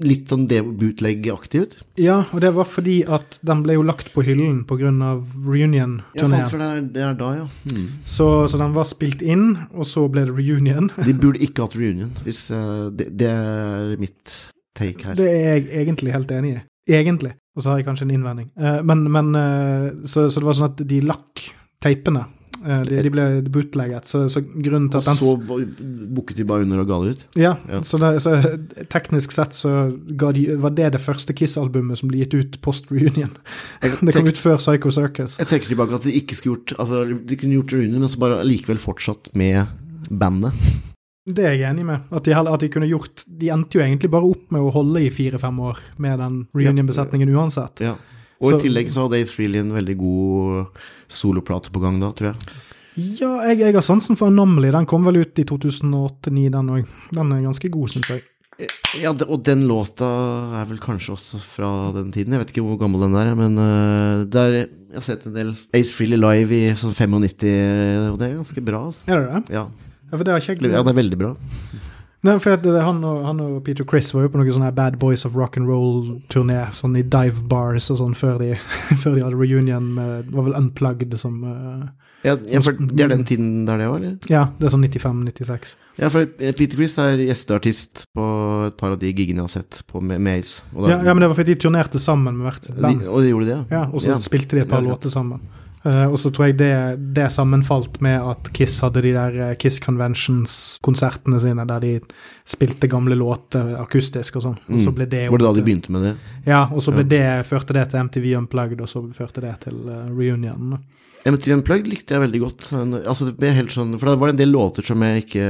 Litt sånn det bootleg-aktig ut. Ja, og det var fordi at den ble jo lagt på hyllen pga. Reunion-turneen. Ja, for det er, det er da, ja. Mm. så, så den var spilt inn, og så ble det reunion. De burde ikke hatt reunion, hvis uh, det, det er mitt take her. Det er jeg egentlig helt enig i. Egentlig. Og så har jeg kanskje en innvending. Uh, men, men uh, så, så det var sånn at de lakk teipene. Eh, de, de ble bootlegget, så, så grunnen til at den så bukket de bare under og ga det ut. Ja, Ja. Så, det, så teknisk sett så de, var det det første Kiss-albumet som ble gitt ut post reunion. Det kom ut før Psycho Circus. jeg tenker tilbake at de ikke skulle gjort Altså, de kunne gjort reunion, men så bare likevel fortsatt med bandet. Det er jeg enig med. At de, at de kunne gjort De endte jo egentlig bare opp med å holde i fire-fem år med den reunion-besetningen uansett. Ja. Og Så- i tillegg så hadde Ace Freely en veldig god soloplate på gang da, tror jeg. Ja, jeg, jeg har sansen for Anomaly. Den kom vel ut i 2008-2009, den òg. Den er ganske god, syns jeg. Ja, det, og den låta er vel kanskje også fra den tiden. Jeg vet ikke hvor gammel den er, men uh, der, jeg har sett en del Ace Freely live i sånn 95, og det er ganske bra. Altså. Er det det? Ja. Ja, for det har ikke jeg glemt. ja, det er veldig bra. Nei, for at det, han, og, han og Peter Chris var jo på noen sånne Bad Boys of Rock and Roll-turné, sånn i dive bars og sånn, før de, før de hadde reunion med Det var vel Unplugged som eh, Ja, ja, for det er den tiden der det var, eller? Ja, det er sånn 95-96. Ja, for Peter Chris er gjesteartist på et par av de gigene jeg har sett på da, Ja, ja, men det var fordi de turnerte sammen med hvert band. de, og de gjorde det, Ja, ja og så Ja. spilte de et par låter sammen. Eh, og så tror jeg det, det sammenfalt med at Kiss hadde de der eh, Kiss Conventions-konsertene sine, der de spilte gamle låter akustisk og sånn. Mm. Var det da de begynte med det? Ja, og så Ja. det, førte det til MTV Unplugged, og så førte det til uh, reunion. MTV Unplugged likte jeg veldig godt. Altså, det ble helt sånn, for det var en del låter som jeg ikke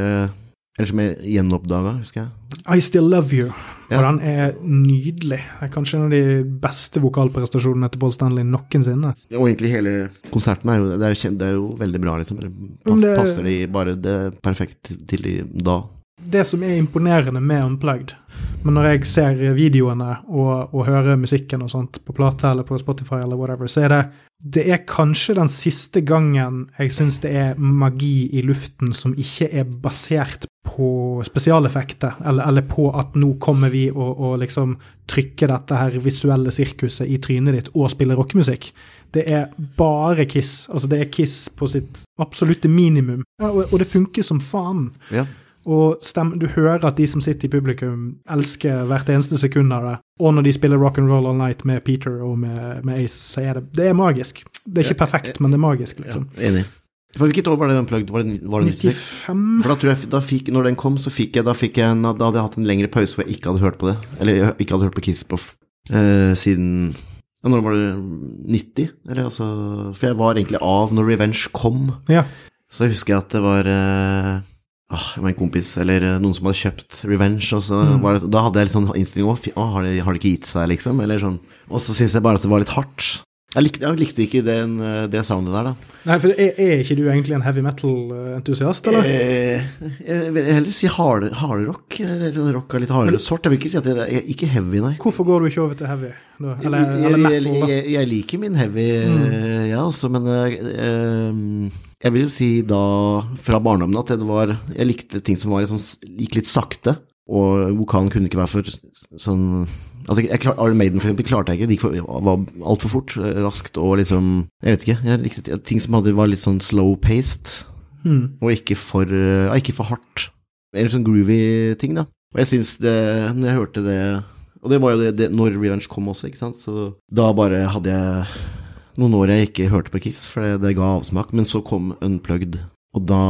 Eller som jeg gjenoppdaga, husker jeg. I Still Love You. Og den er nydelig. Det er kanskje en av de beste vokalprestasjonene til Paul Stanley noensinne. Og egentlig hele konserten er jo, det er jo, det er jo veldig bra, liksom. Pass, det- Passer de bare det perfekt til de da. Det som er imponerende med Unplugged, men når jeg ser videoene og, og hører musikken og sånt på plate eller på Spotify eller whatever, så er det det er kanskje den siste gangen jeg syns det er magi i luften som ikke er basert på spesialeffekter, eller, eller på at nå kommer vi og, og liksom trykker dette her visuelle sirkuset i trynet ditt og spiller rockemusikk. Det er bare Kiss. Altså, det er Kiss på sitt absolutte minimum. Og, og det funker som faen. Ja. Og stem, du hører at de som sitter i publikum, elsker hvert eneste sekund av det. Og når de spiller Rock and Roll All Night med Peter og med, med Ace, så er det det er magisk. Det er ikke perfekt, men det er magisk, liksom. Ja, enig. For hvilket år var det Unplugged? Var det, var det 96? 95 For da tror jeg, da fikk, når den kom, så fikk jeg, da fikk jeg da hadde jeg hatt en lengre pause hvor jeg ikke hadde hørt på det. Eller jeg ikke hadde hørt på Kiss på eh, siden ja, Når var det 90? Eller altså For jeg var egentlig av når Revenge kom. Ja. Så husker jeg at det var eh, ah, oh, en kompis eller eh, noen som hadde kjøpt Revenge. Så Mm. var det, da hadde jeg litt sånn innstilling òg. Oh, har, det, har det ikke gitt seg, liksom? Eller sånn. Og så syns jeg bare at det var litt hardt. Jeg likte, jeg likte ikke den, eh, det soundet der, da. Nei, for er, er ikke du egentlig en heavy metal-entusiast, eller? Eh, jeg vil heller si hard, hardrock. Eller sånn rock av litt hardere sort. Jeg vil ikke si at det er ikke heavy, nei. Hvorfor går du ikke over til heavy? Da? Eller, jeg, eller metal, da? jeg, jeg liker min heavy, eh, ja, også, men uh, eh, jeg vil jo si da, fra barndommen, at det var Jeg likte ting som var sånn, gikk litt sakte, og vokalen kunne ikke være for sånn Altså, jeg klar, Iron Maiden, for eksempel, klarte jeg ikke. Det gikk for, var altfor fort, eh, raskt og liksom Jeg vet ikke. Jeg likte ting som hadde, var litt sånn slow-paced. Mm. Og ikke for, ja, ikke for hardt. Eller sånn groovy ting, da. Og jeg syns det, når jeg hørte det Og det var jo det, det når Revenge kom også, ikke sant, så da bare hadde jeg noen år jeg ikke hørte på Kiss, for det, det ga avsmak. Men så kom Unplugged, og da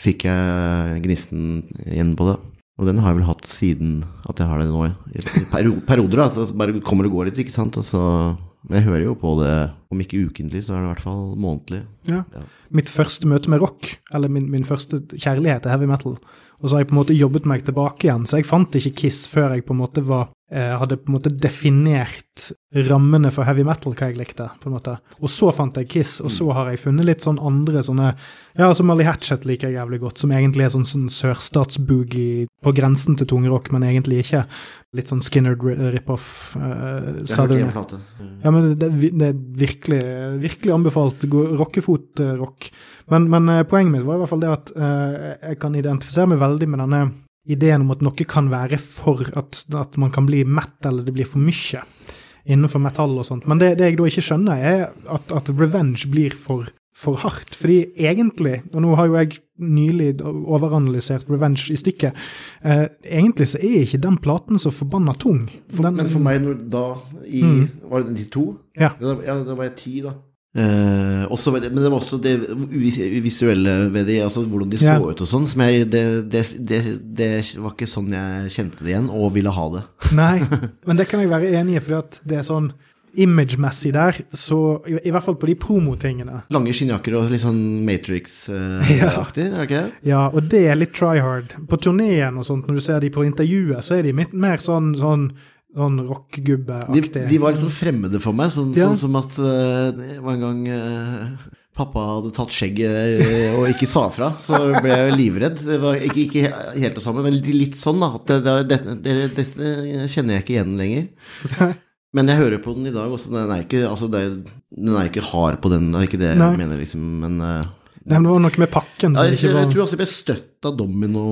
fikk jeg gnisten igjen på det. Og den har jeg vel hatt siden at jeg har det nå, i perioder. da, at bare kommer og går litt, ikke sant. Og så, men jeg hører jo på det om ikke ukentlig, så er det i hvert fall månedlig. Ja. Ja. Mitt første møte med rock, eller min, min første kjærlighet til heavy metal. Og så har jeg på en måte jobbet meg tilbake igjen, så jeg fant ikke Kiss før jeg på en måte var hadde på en måte definert rammene for heavy metal, hva jeg likte. på en måte. Og så fant jeg Kiss, og så har jeg funnet litt sånn andre sånne Ja, altså Molly Hatchet liker jeg jævlig godt, som egentlig er sånn, sånn sørstatsboogie på grensen til tungrock, men egentlig ikke. Litt sånn Skinner rip-off. Uh, Southern en ja, men det, det, er virkelig, virkelig anbefalt rockefot-rock. Men, men eh, poenget mitt var i hvert fall det at uh, jeg kan identifisere meg veldig med denne ideen om at noe kan være for at, at man kan bli mett, eller det blir for mye innenfor metall og sånt. Men det, det jeg da ikke skjønner, er at, at revenge blir for, for hardt. Fordi egentlig, og nå har jo jeg nylig overanalysert revenge i stykket, eh, egentlig så er ikke den platen så forbanna tung. For, Den- men for meg, da i Mm. Var det 92? Ja. Ja, da var jeg ti, da. Eh, også, men det var også det visuelle ved det, altså hvordan de så Ja. ut og sånn. Det, det, det, det var ikke sånn jeg kjente det igjen, og ville ha det. Nei, men det kan jeg være enig i, for det er sånn image-messig der, så i, i hvert fall på de promotingene. Lange skinnjakker og litt sånn Matrix-aktig, er det ikke det? Ja, og det er litt try hard. På turneen og sånt, når du ser de på intervjuet, så er de mer sånn, sånn, sånn De, rockegubbe-aktig. de var litt sånn fremmede for meg, sånn, Ja. sånn som at eh, det var en gang uh, pappa hadde tatt skjegget eh, og ikke sa fra, så ble jeg livredd. Det var ikke, ikke helt det samme, men litt, sånn, da. Det, det, det, det, kjenner jeg ikke igjen lenger. Men jeg hører på den i dag også. Den er ikke, altså den er ikke hard på den, det er ikke det jeg Nei. mener, liksom. Men eh, Nei, men det var noe med pakken ja, jeg, ikke jeg tror også jeg ble støtt av Domino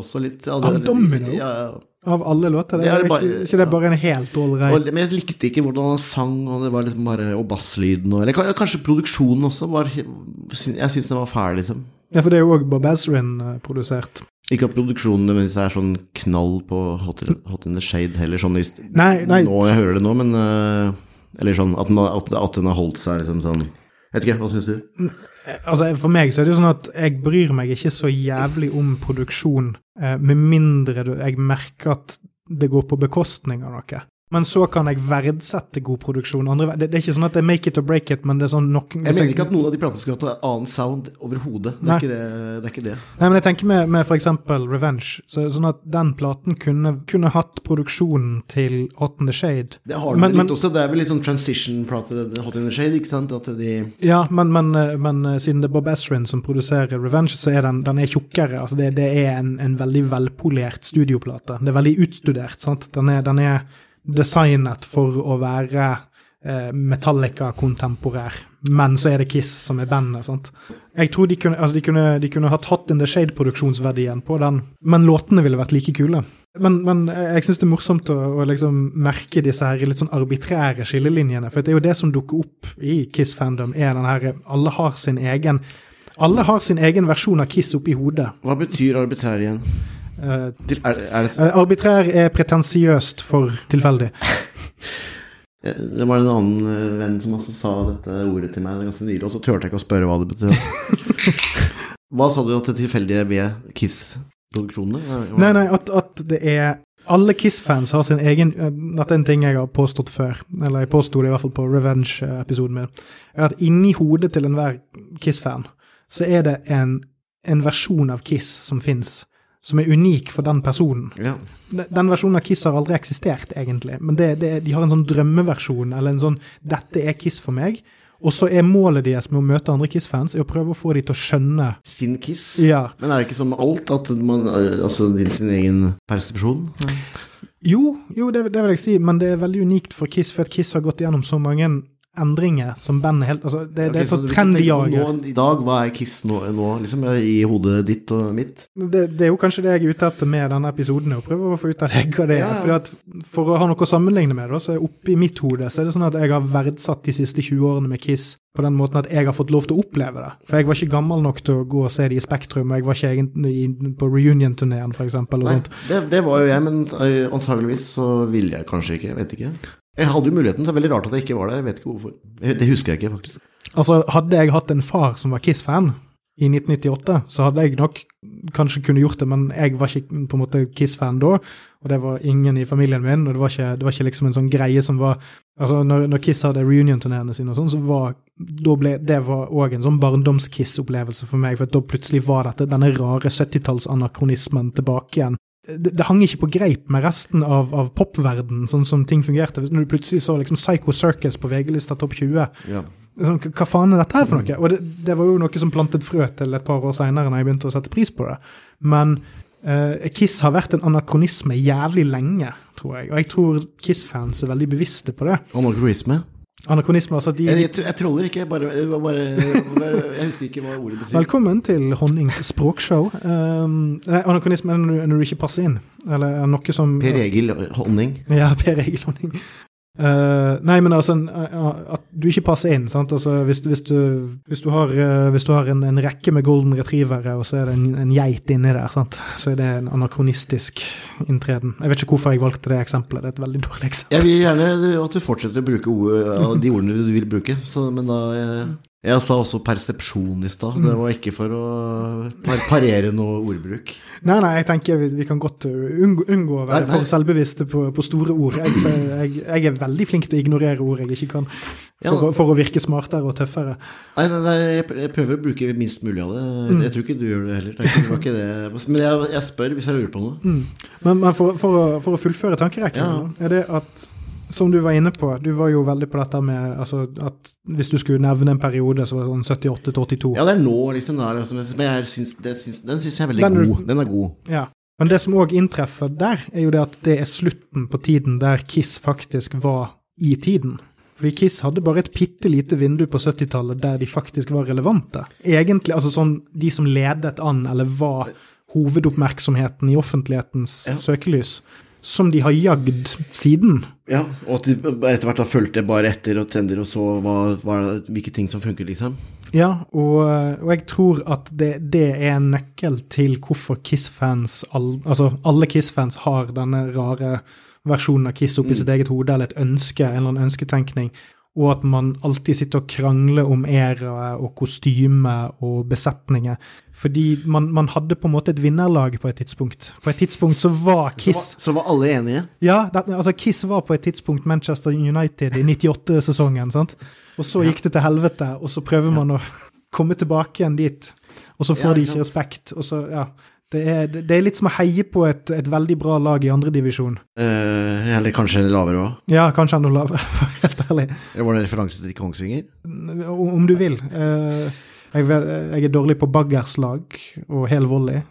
også litt. Ja, Av Domino? Ja, ja. Av alle låter. Det er det er bare- ikke, ikke det bare en helt ålreit men jeg likte ikke hvordan han sang, og det var liksom bare Og basslyden og Eller kanskje produksjonen også var Jeg syns den var fæl, liksom. Ja, for det er jo òg Bob Ezrin eh, produsert. Ikke at produksjonen nødvendigvis er sånn knall på Hot hot in the Shade heller, sånn hvis Nei, nei. Nå jeg hører det nå, men eh, Eller sånn at den, at, at den har holdt seg liksom sånn Vet ikke, hva syns du? Altså, For meg så er det jo sånn at jeg bryr meg ikke så jævlig om produksjon, eh, med mindre jeg merker at det går på bekostning av noe. Men så kan jeg verdsette god produksjon. Andre, det, det er ikke sånn at det er make it or break it, men det er sånn nok Jeg mener ikke at noen av de platene skulle hatt en annen sound overhodet. Det, det, det er ikke det. Nei, men jeg tenker med, med eksempel Revenge. Så, sånn at den platen kunne, kunne hatt produksjonen til Hot in the Shade. Det har den Men- litt men- også. Det er vel litt sånn transition-plate, Hot in the Shade, ikke sant? De Ja, men, men, eh, men eh, siden det er Bob Esrin som produserer Revenge, så er den, den er tjukkere. Altså det, det er en, en veldig velpolert studioplate. Det er veldig utstudert. sant? Den er, den er designet for å være eh, Metallica-kontemporær. Men så er det Kiss som er bandet. sant? Jeg tror de kunne, altså de kunne, de kunne hatt Hot in the Shade-produksjonsverdien på den, men låtene ville vært like kule. Men, men jeg syns det er morsomt å, å liksom merke disse her litt sånn arbitrære skillelinjene. For det er jo det som dukker opp i Kiss-fandom, er den her Alle har sin egen alle har sin egen versjon av Kiss oppi hodet. Hva betyr arbitrær igjen? Eh, er, er det, eh, arbitrær er pretensiøst for tilfeldig. Eh, det var en annen venn som også sa dette ordet til meg ganske nylig, og så turte jeg ikke å spørre hva det betød. hva sa du at det tilfeldige ved Kiss-produksjonene? Nei, nei, at, at det er Alle Kiss-fans har sin egen Dette er en ting jeg har påstått før, eller jeg påsto det i hvert fall på Revenge-episoden min, er at inni hodet til enhver Kiss-fan så er det en, en versjon av Kiss som fins, som er unik for den personen. Ja. Den versjonen av Kiss har aldri eksistert, egentlig, men det, det, de har en sånn drømmeversjon, eller en sånn 'dette er Kiss for meg', og så er målet deres med å møte andre Kiss-fans er å prøve å få de til å skjønne Sin Kiss? Ja. Men er det ikke som med alt at man eh, Altså sin egen persepsjon? Jo, jo det, det vil jeg si, men det er veldig unikt for Kiss, for at Kiss har gått gjennom så mange endringer som bandet helt altså Det, det er så, så hvis trendy jager. I dag, hva er Kiss nå, nå liksom, i hodet ditt og mitt? Det, det er jo kanskje det jeg er ute etter med denne episoden, å prøve å få ut av deg hva det er. Ja, ja. For å ha noe å sammenligne med, da, så er oppi mitt hode så er det sånn at jeg har verdsatt de siste 20 årene med Kiss på den måten at jeg har fått lov til å oppleve det. For jeg var ikke gammel nok til å gå og se de i Spektrum, og jeg var ikke egentlig på reunion-turneen, sånt. det, det var jo jeg, men eh, antageligvis så ville jeg kanskje ikke. Vet ikke. Jeg hadde jo muligheten, så det er veldig rart at jeg ikke var der. Jeg vet ikke hvorfor. Det husker jeg ikke, faktisk. Altså, hadde jeg hatt en far som var Kiss-fan i 1998, så hadde jeg nok kanskje kunne gjort det, men jeg var ikke på en måte Kiss-fan da, og det var ingen i familien min, og det var ikke, det var ikke liksom en sånn greie som var Altså, når, når Kiss hadde reunion-turneene sine og sånn, så var ble, det var òg en sånn barndoms-Kiss-opplevelse for meg, for da plutselig var dette denne rare 70-talls-anakronismen tilbake igjen. Det, det, hang ikke på greip med resten av, av popverdenen, sånn som ting fungerte. Når du plutselig så liksom Psycho Circus på VG-lista topp 20, Ja. sånn, hva faen er dette her for noe? Og det, det var jo noe som plantet frø til et par år seinere, når jeg begynte å sette pris på det. Men uh, Kiss har vært en anakronisme jævlig lenge, tror jeg. Og jeg tror Kiss-fans er veldig bevisste på det. Anakronisme? Anakronisme, altså de Jeg, jeg, jeg troller ikke, det bare, bare Jeg husker ikke hva ordet betyr. Velkommen til Honnings språkshow. Um, nei, anakronisme er når du- når du ikke passer inn. Eller er noe som Per Egil Honning. Ja, Per Egil Honning. Eh, nei, men altså eh, at du ikke passer inn. sant? Altså, hvis, hvis, du, hvis du har, uh, hvis du har en, en rekke med golden retrievere, og så er det en, en geit inni der, sant? så er det en anakronistisk inntreden. Jeg vet ikke hvorfor jeg valgte det eksempelet. Det er et veldig dårlig eksempel. Jeg vil gjerne at du fortsetter å bruke ord, de ordene du vil bruke, så, men da jeg, sa også persepsjon i stad. Det var ikke for å par parere noe ordbruk. Nei, nei, jeg tenker vi, vi kan godt uh, unngå, unngå å være Nei, nei. for selvbevisste på, på store ord. Jeg, jeg, jeg er veldig flink til å ignorere ord jeg ikke kan, for, å- for å virke smartere og tøffere. Nei, nei, nei jeg prøver å bruke minst mulig av det. Mm. Jeg tror ikke du gjør det heller. Det det var ikke det. Men jeg, jeg spør hvis jeg lurer på noe. Mm. Men, men for, for, å, for å fullføre tankerekken, Ja. er det at som du var inne på, du var jo veldig på dette med altså, at hvis du skulle nevne en periode, så var det sånn 78 til 82. Ja, det er nå, liksom. Der, er, liksom men jeg syns, det syns, den syns jeg er veldig Den god. Den er god. Ja. Men det som òg inntreffer der, er jo det at det er slutten på tiden der Kiss faktisk var i tiden. Fordi Kiss hadde bare et bitte lite vindu på 70-tallet der de faktisk var relevante. Egentlig, altså sånn de som ledet an, eller var hovedoppmerksomheten i offentlighetens Ja. søkelys, som de har jagd siden. Ja, og at de etter hvert har fulgt det bare etter og tender og så hva, hva, hvilke ting som funker, liksom. Ja, og, og jeg tror at det, det er en nøkkel til hvorfor Kiss-fans all, Altså, alle Kiss-fans har denne rare versjonen av Kiss oppi sitt eget hode, eller et ønske, en eller annen ønsketenkning, og at man alltid sitter og krangler om æraer og kostyme og besetninger. Fordi man, man hadde på en måte et vinnerlag på et tidspunkt. På et tidspunkt så var Kiss Så var alle enige. ja, det, altså Kiss var på et tidspunkt Manchester United i 98-sesongen, sant? Og så gikk det til helvete, og så prøver man å komme tilbake igjen dit. Og så får Ja, de ikke sant. respekt. Og så, ja. Det er, det det er litt som å heie på et, et veldig bra lag i andredivisjon. Eh, eller kanskje lavere òg. Ja, kanskje enda lavere, for helt ærlig. Eller var det referanse til Kongsvinger? Om du vil. Eh, jeg, jeg er dårlig på baggerslag og hel volley,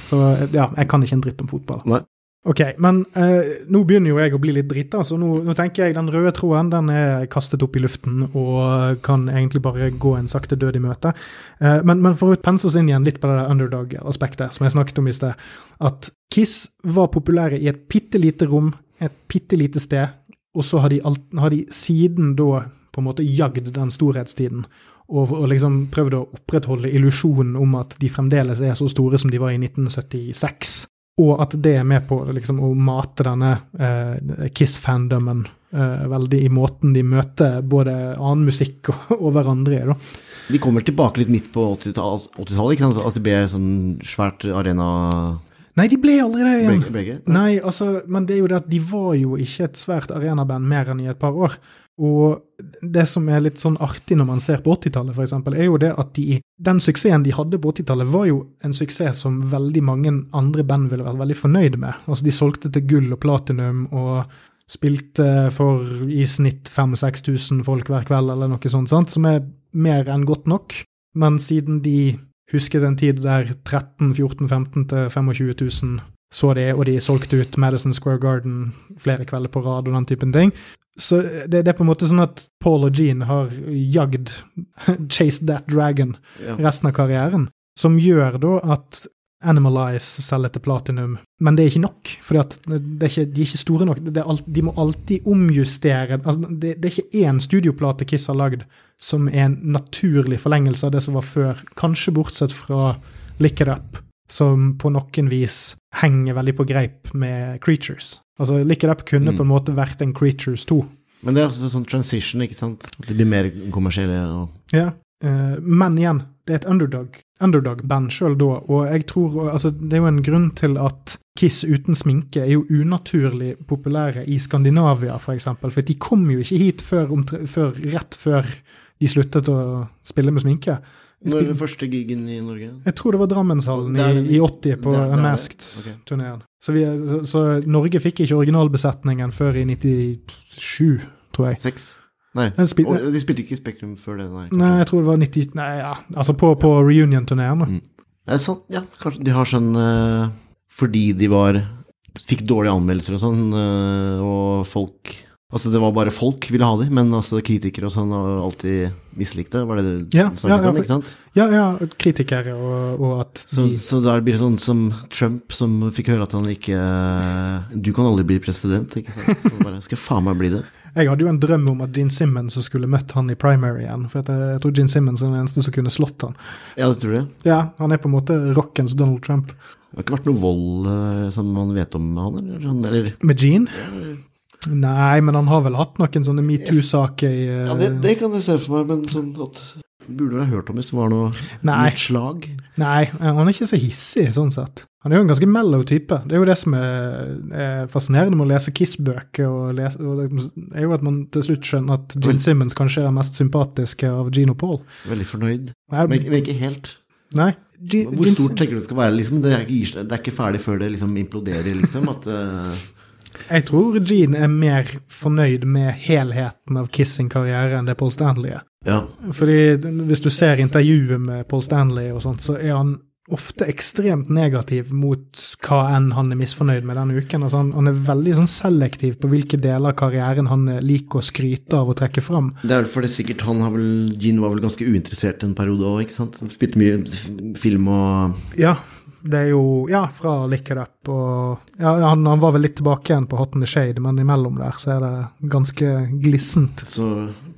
så ja, jeg kan ikke en dritt om fotball. Nei. Ok, men eh, nå begynner jo jeg å bli litt drita, så nå, nå tenker jeg den røde troen den er kastet opp i luften og kan egentlig bare gå en sakte død i møte. Eh, men, men for å pense oss inn igjen litt på det underdog-aspektet som jeg snakket om i sted, at Kiss var populære i et bitte lite rom, et bitte lite sted, og så har de, alt, har de siden da på en måte jagd den storhetstiden. Og, og liksom prøvd å opprettholde illusjonen om at de fremdeles er så store som de var i 1976. Og at det er med på liksom, å mate denne eh, Kiss-fandomen eh, veldig i måten de møter både annen musikk og, og hverandre i. da. De kommer tilbake litt midt på 80-tallet, 80-tallet, ikke sant? At det ble sånn svært arena Nei, de ble aldri det igjen. Brege? Brege? Nei, altså, men det er jo det at de var jo ikke et svært arenaband mer enn i et par år. Og det som er litt sånn artig når man ser på 80-tallet, f.eks., er jo det at de, den suksessen de hadde på 80-tallet, var jo en suksess som veldig mange andre band ville vært veldig fornøyd med. Altså, de solgte til gull og platinum og spilte for i snitt 5000-6000 folk hver kveld, eller noe sånt, sant? som er mer enn godt nok. Men siden de husket en tid der 13 14 15 til 25 000 så det, og de solgte ut Madison Square Garden flere kvelder på rad og den typen ting. Så det, det er på en måte sånn at Paul og Jean har jagd Chased That Dragon Ja. resten av karrieren, som gjør da at Animalize selger til platinum, men det er ikke nok, for de er ikke store nok. Det alt, de må alltid omjustere altså det, det er ikke én studioplate Kiss har lagd som er en naturlig forlengelse av det som var før, kanskje bortsett fra Lick It Up, som på noen vis henger veldig på greip med Creatures. Altså, Lick It Up kunne Mm. på en måte vært en Creatures 2. Men det er også sånn transition, ikke sant? At de blir mer kommersielle. Og... Ja, Uh, men igjen, det er et underdog underdog-band sjøl da, og jeg tror altså, Det er jo en grunn til at Kiss uten sminke er jo unaturlig populære i Skandinavia, f.eks. For, eksempel, for de kom jo ikke hit før, før, rett før de sluttet å spille med sminke. Når var den første gigen i Norge? Jeg tror det var Drammenshallen i, i 80 på Masked-turneen. Okay. Så, så, så, Norge fikk ikke originalbesetningen før i 97, tror jeg. Seks? Nei, spil og de spilte ikke i Spektrum før det? Nei, nei jeg tror det var 90 Nei, ja, altså på, på reunion-turneen. Mm. Det sant? Ja, kanskje de har sånn uh, Fordi de var Fikk dårlige anmeldelser og sånn, uh, og folk Altså, det var bare folk ville ha dem, men altså kritikere og sånn har alltid mislikt det. Var det det ja, du snakket ja, om, ikke sant? Ja, ja, kritikere og, og at de... Så, så der blir det sånn som Trump, som fikk høre at han ikke Du kan aldri bli president, ikke sant? Så bare Skal faen meg bli det. Jeg hadde jo en drøm om at Gene Simmons skulle møtt han i primary igjen. For jeg, jeg tror Gene Simmons er den eneste som kunne slått han. Ja, det tror du? Ja, han er på en måte rockens Donald Trump. Det har ikke vært noe vold uh, som man vet om med han, eller? Sånn, eller? Med Gene? Ja, Nei, men han har vel hatt noen sånne metoo-saker i uh... Ja, det, det, kan jeg se for meg, men sånn at Burde du ha hørt om hvis det var noe Nei. slag? Nei, han er ikke så hissig sånn sett. Han er jo en ganske mellow type. Det er jo det som er, er fascinerende med å lese Kiss-bøker. og, og Det er jo at man til slutt skjønner at Gene Simmons kanskje er den mest sympatiske av Gene og Paul. Veldig fornøyd, Nei, men, men, ikke helt. Nei. G Hvor stort tenker du det skal være? Liksom? Det, er ikke, det, er ikke, ferdig før det liksom imploderer, liksom? At, uh... Jeg tror Gene er mer fornøyd med helheten av Kiss sin karriere enn det Paul Stanley er. Ja. Fordi hvis du ser intervjuet med Paul Stanley og sånt, så er han ofte ekstremt negativ mot hva enn han er misfornøyd med denne uken. Altså han, han, er veldig sånn selektiv på hvilke deler av karrieren han liker å skryte av og trekke fram. Det er vel fordi sikkert han har vel, Gene var vel ganske uinteressert en periode òg, ikke sant? Spilte mye film og Ja. Det er jo Ja, fra Lick It Up og Ja, han, han, var vel litt tilbake igjen på Hot in the Shade, men imellom der så er det ganske glissent. Så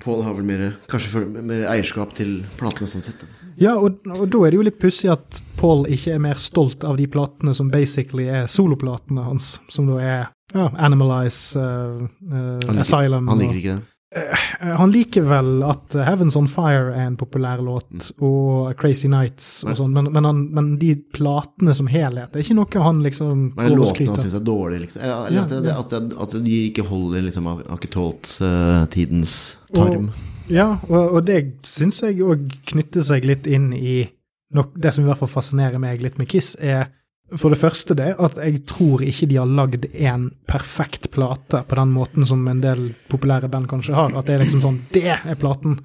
Paul har vel mer, kanskje mer eierskap til platene sånn sett? Ja, og, og, da er det jo litt pussig at Paul ikke er mer stolt av de platene som basically er soloplatene hans, som da er ja, Animalize, uh, uh, han liker, Asylum Han liker ikke det? Uh, han liker vel at Heavens On Fire er en populær låt, mm. og Crazy Nights og sånn, men, men, men, de platene som helhet det er ikke noe han liksom Men låtene han syns er dårlige, liksom? Eller, ja, at, ja. At, at, de ikke holder liksom, har ikke tålt tidens tarm? Og, ja, og, og det syns jeg òg knytter seg litt inn i nok, Det som i hvert fall fascinerer meg litt med Kiss, er for det første det at jeg tror ikke de har lagd en perfekt plate på den måten som en del populære band kanskje har. At det er liksom sånn Det er platen!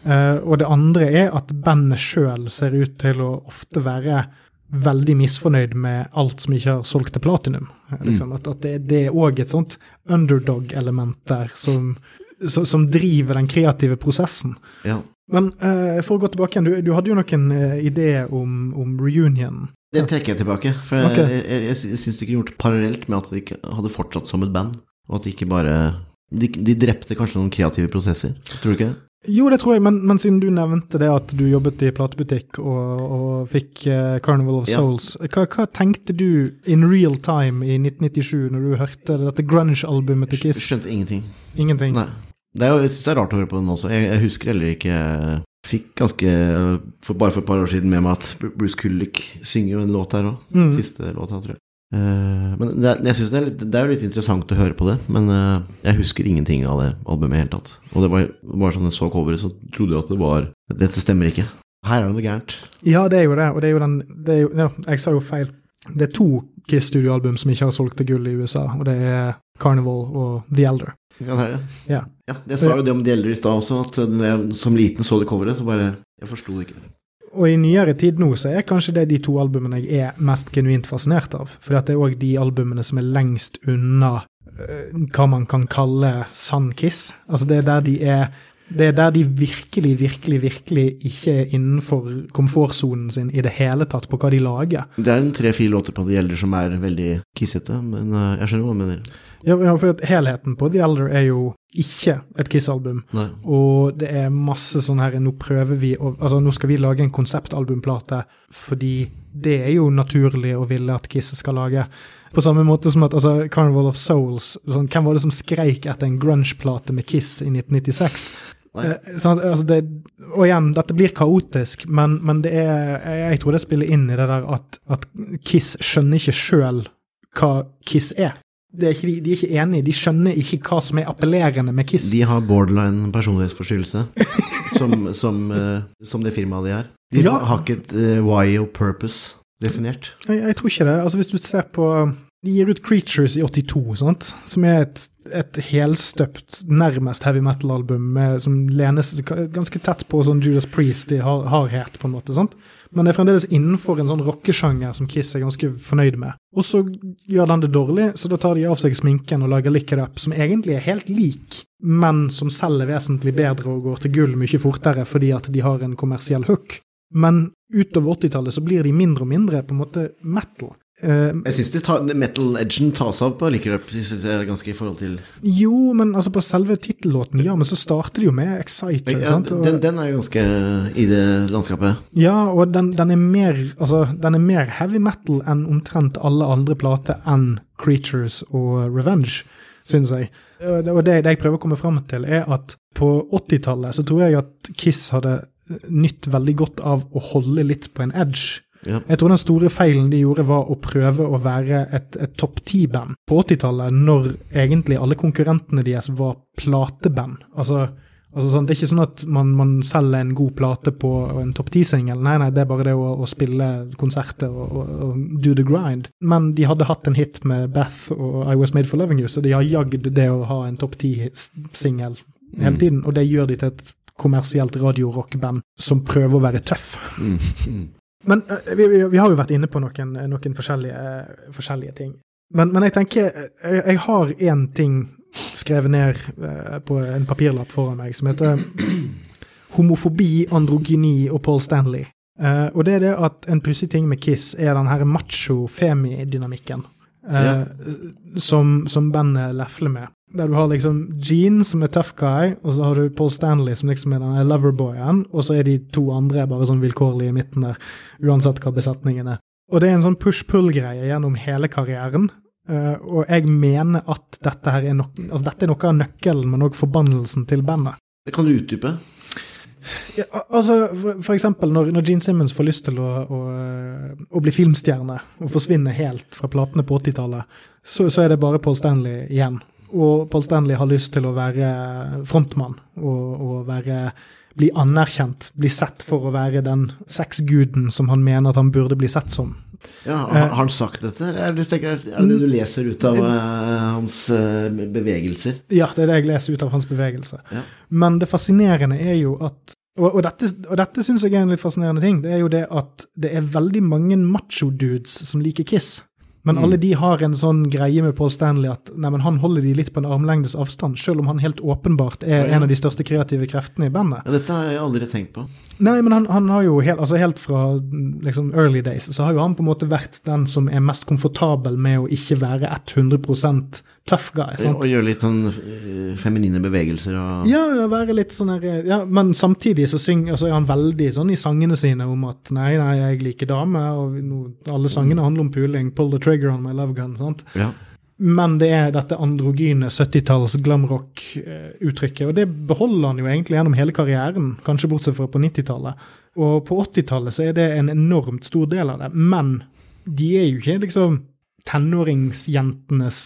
Uh, og det andre er at bandet sjøl ser ut til å ofte være veldig misfornøyd med alt som ikke har solgt til platinum. Liksom. Mm. At, at, det er òg et sånt underdog-element der som som driver den kreative prosessen. Ja. Men uh, for å gå tilbake igjen, du, du hadde jo noen uh, ideer om, om, reunion. Det trekker jeg tilbake, for okay. jeg, jeg, jeg, syns du kunne gjort parallelt med at de ikke hadde fortsatt som et band, og at de ikke bare De, de drepte kanskje noen kreative prosesser, tror du ikke? Jo, det tror jeg, men, men, siden du nevnte det at du jobbet i platebutikk og, og fikk uh, Carnival of Souls, hva, hva, tenkte du in real time i 1997 når du hørte dette grunge-albumet til Kiss? Skjønte ingenting. Ingenting? Nei. Det er jeg syns det er rart å høre på den også. Jeg, jeg husker heller ikke Fikk ganske for Bare for et par år siden med meg at Bruce Kulick synger jo en låt her òg. Mm. Siste låta, tror jeg. Uh, men det, jeg synes det, er litt, det er jo litt interessant å høre på det, men uh, jeg husker ingenting av det albumet i hele tatt. Og det var bare sånn jeg så coveret, så trodde jeg at det var Dette stemmer ikke. Her er det noe gærent. Ja, det er jo det, og det er jo den det er jo, ja, Jeg sa jo feil. Det er to Kiss-studioalbum som ikke har solgt til gull i USA, og det er Carnival og The Elder. Ja, det er det. Ja. ja jeg sa jo det om The Elder i stad også, at jeg som liten så det coveret, så bare Jeg forsto det ikke. Og i nyere tid nå så er kanskje det de to albumene jeg er mest genuint fascinert av. For det er òg de albumene som er lengst unna uh, hva man kan kalle sann Kiss. Altså det er der de er det er der de virkelig, virkelig, virkelig ikke er innenfor komfortsonen sin i det hele tatt på hva de lager. Det er en tre-fire låter på The Elder som er veldig kissete, men uh, jeg skjønner hva du mener. Ja, for helheten på The Elder er jo ikke et Kiss-album. Og det er masse sånn her Nå prøver vi å Altså, nå skal vi lage en konseptalbumplate fordi det er jo naturlig å ville at Kiss skal lage. På samme måte som at altså, Carnival of Souls sånn, Hvem var det som skreik etter en grunge-plate med Kiss i 1996? Eh, sånn at, altså det, og igjen, dette blir kaotisk, men, men det er, jeg, tror det spiller inn i det der at, at Kiss skjønner ikke sjøl hva Kiss er. Er ikke, de, de er ikke enige, de skjønner ikke hva som er appellerende med Kiss. De har borderline personlighetsforstyrrelse, som, som, eh, som det firmaet de er. De Ja. har ikke et eh, why og purpose definert. Jeg, jeg tror ikke det. Altså Hvis du ser på De gir ut Creatures i 82, sant? som er et, et helstøpt, nærmest heavy metal-album som lenes ganske tett på sånn Judas Priest i har, hardhet, på en måte. sant? Men det er fremdeles innenfor en sånn rockesjanger som Kiss er ganske fornøyd med. Og så gjør den det dårlig, så da tar de av seg sminken og lager Lick It Up, som egentlig er helt lik, men som selger vesentlig bedre og går til gull mye fortere fordi at de har en kommersiell hook. Men utover 80-tallet så blir de mindre og mindre på en måte metal. Eh, Jeg syns de metal-edgen tas av på Licker Up, synes jeg er ganske i forhold til jo, men altså på selve tittellåten, ja, men så starter det jo med Exciter. ja, den, den er jo ganske i det landskapet. ja, og den, den, er mer, altså, den er mer heavy metal enn omtrent alle andre plater enn Creatures og Revenge, synes jeg. Det, og det, det jeg prøver å komme fram til, er at på 80-tallet så tror jeg at Kiss hadde nytt veldig godt av å holde litt på en edge. Ja. Jeg tror den store feilen de gjorde, var å prøve å være et, et topp ti-band på 80-tallet, når egentlig alle konkurrentene deres var plateband. Altså, altså sånn, det er ikke sånn at man, man selger en god plate på en topp ti-singel. Nei, nei, det er bare det å, å spille konserter og, og, og do the grind. Men de hadde hatt en hit med Beth og I Was Made for Loving You, så de har jagd det å ha en topp ti-singel hele tiden. Og det gjør de til et kommersielt radiorockband som prøver å være tøff. Mm. Men eh, vi, vi, vi har jo vært inne på noen, noen forskjellige, eh, forskjellige ting. Men, men jeg tenker eh, jeg, jeg har én ting skrevet ned på en papirlapp foran meg som heter Homofobi, androgyni og Paul Stanley. Uh, og det er det at en pussig ting med Kiss er den her macho-femi-dynamikken. Ja. som, som bandet lefler med. Der du har liksom Gene, som er tough guy, og så har du Paul Stanley, som liksom er den loverboyen, og så er de to andre bare sånn vilkårlige i midten der, uansett hva besetningen er. Og det er en sånn push-pull-greie gjennom hele karrieren. Uh, og jeg mener at dette her er, no altså dette er noe av nøkkelen, men òg forbannelsen til bandet. Det kan du utdype. Ja, altså, for, for eksempel når, når Gene Simmons får lyst til å, å, å bli filmstjerne og forsvinne helt fra platene på 80-tallet, så, så er det bare Paul Stanley igjen. Og Paul Stanley har lyst til å være frontmann og, og være, bli anerkjent, bli sett for å være den sexguden som han mener at han burde bli sett som. Ja, Eh. har, han sagt dette? Er det, er det det du leser ut av eh, hans eh, bevegelser? Ja, det er det jeg leser ut av hans bevegelse. Ja. Men det fascinerende er jo at Og, og dette, og dette syns jeg er en litt fascinerende ting. Det er jo det at det er veldig mange macho-dudes som liker Kiss. Men Mm. alle de har en sånn greie med Paul Stanley at nei, men han holder de litt på en armlengdes avstand, selv om han helt åpenbart er en av de største kreative kreftene i bandet. Ja, dette har jeg aldri tenkt på. Nei, men han, han har jo helt, altså helt fra liksom early days, så har jo han på en måte vært den som er mest komfortabel med å ikke være 100 tough guy. sant? Og gjøre litt sånn eh, feminine bevegelser og Ja, ja, være litt sånn her ja, Men samtidig så synger, altså er han veldig sånn i sangene sine om at nei, nei, jeg liker damer, og no, alle sangene handler om puling. Pull the trigger on my love gun. sant? Ja. Men det er dette androgyne 70-talls glamrock-uttrykket, og det beholder han jo egentlig gjennom hele karrieren, kanskje bortsett fra på 90-tallet. Og på 80-tallet så er det en enormt stor del av det, men de er jo ikke liksom tenåringsjentenes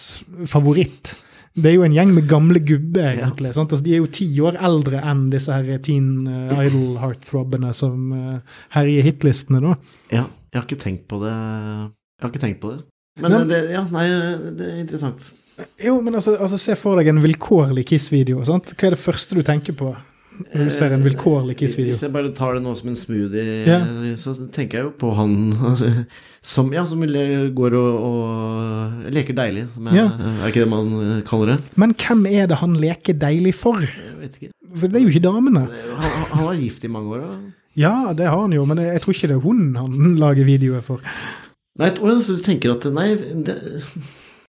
favoritt. Det er jo en gjeng med gamle gubber, egentlig. sant? Altså, de er jo ti år eldre enn disse her teen uh, idol heartthrobbene som uh, herjer hitlistene, nå. ja. Jeg har ikke tenkt på det. Jeg har ikke tenkt på det. Men eh, det, ja, nei, det er interessant. Jo, men altså, altså se for deg en vilkårlig Kiss-video. sant? Hva er det første du tenker på når du ser en vilkårlig Kiss-video? Hvis jeg bare tar det nå som en smoothie, Ja. så tenker jeg jo på han som, ja, som går og, og leker deilig. Som er, Ja. er ikke det man eh, kaller det? Men hvem er det han leker deilig for? Jeg vet ikke. For det er jo ikke damene. Han, han var gift i mange år. Da. Ja, det har han jo, men jeg tror ikke det er hun han lager videoer for. Nei, så du tenker at Nei, det,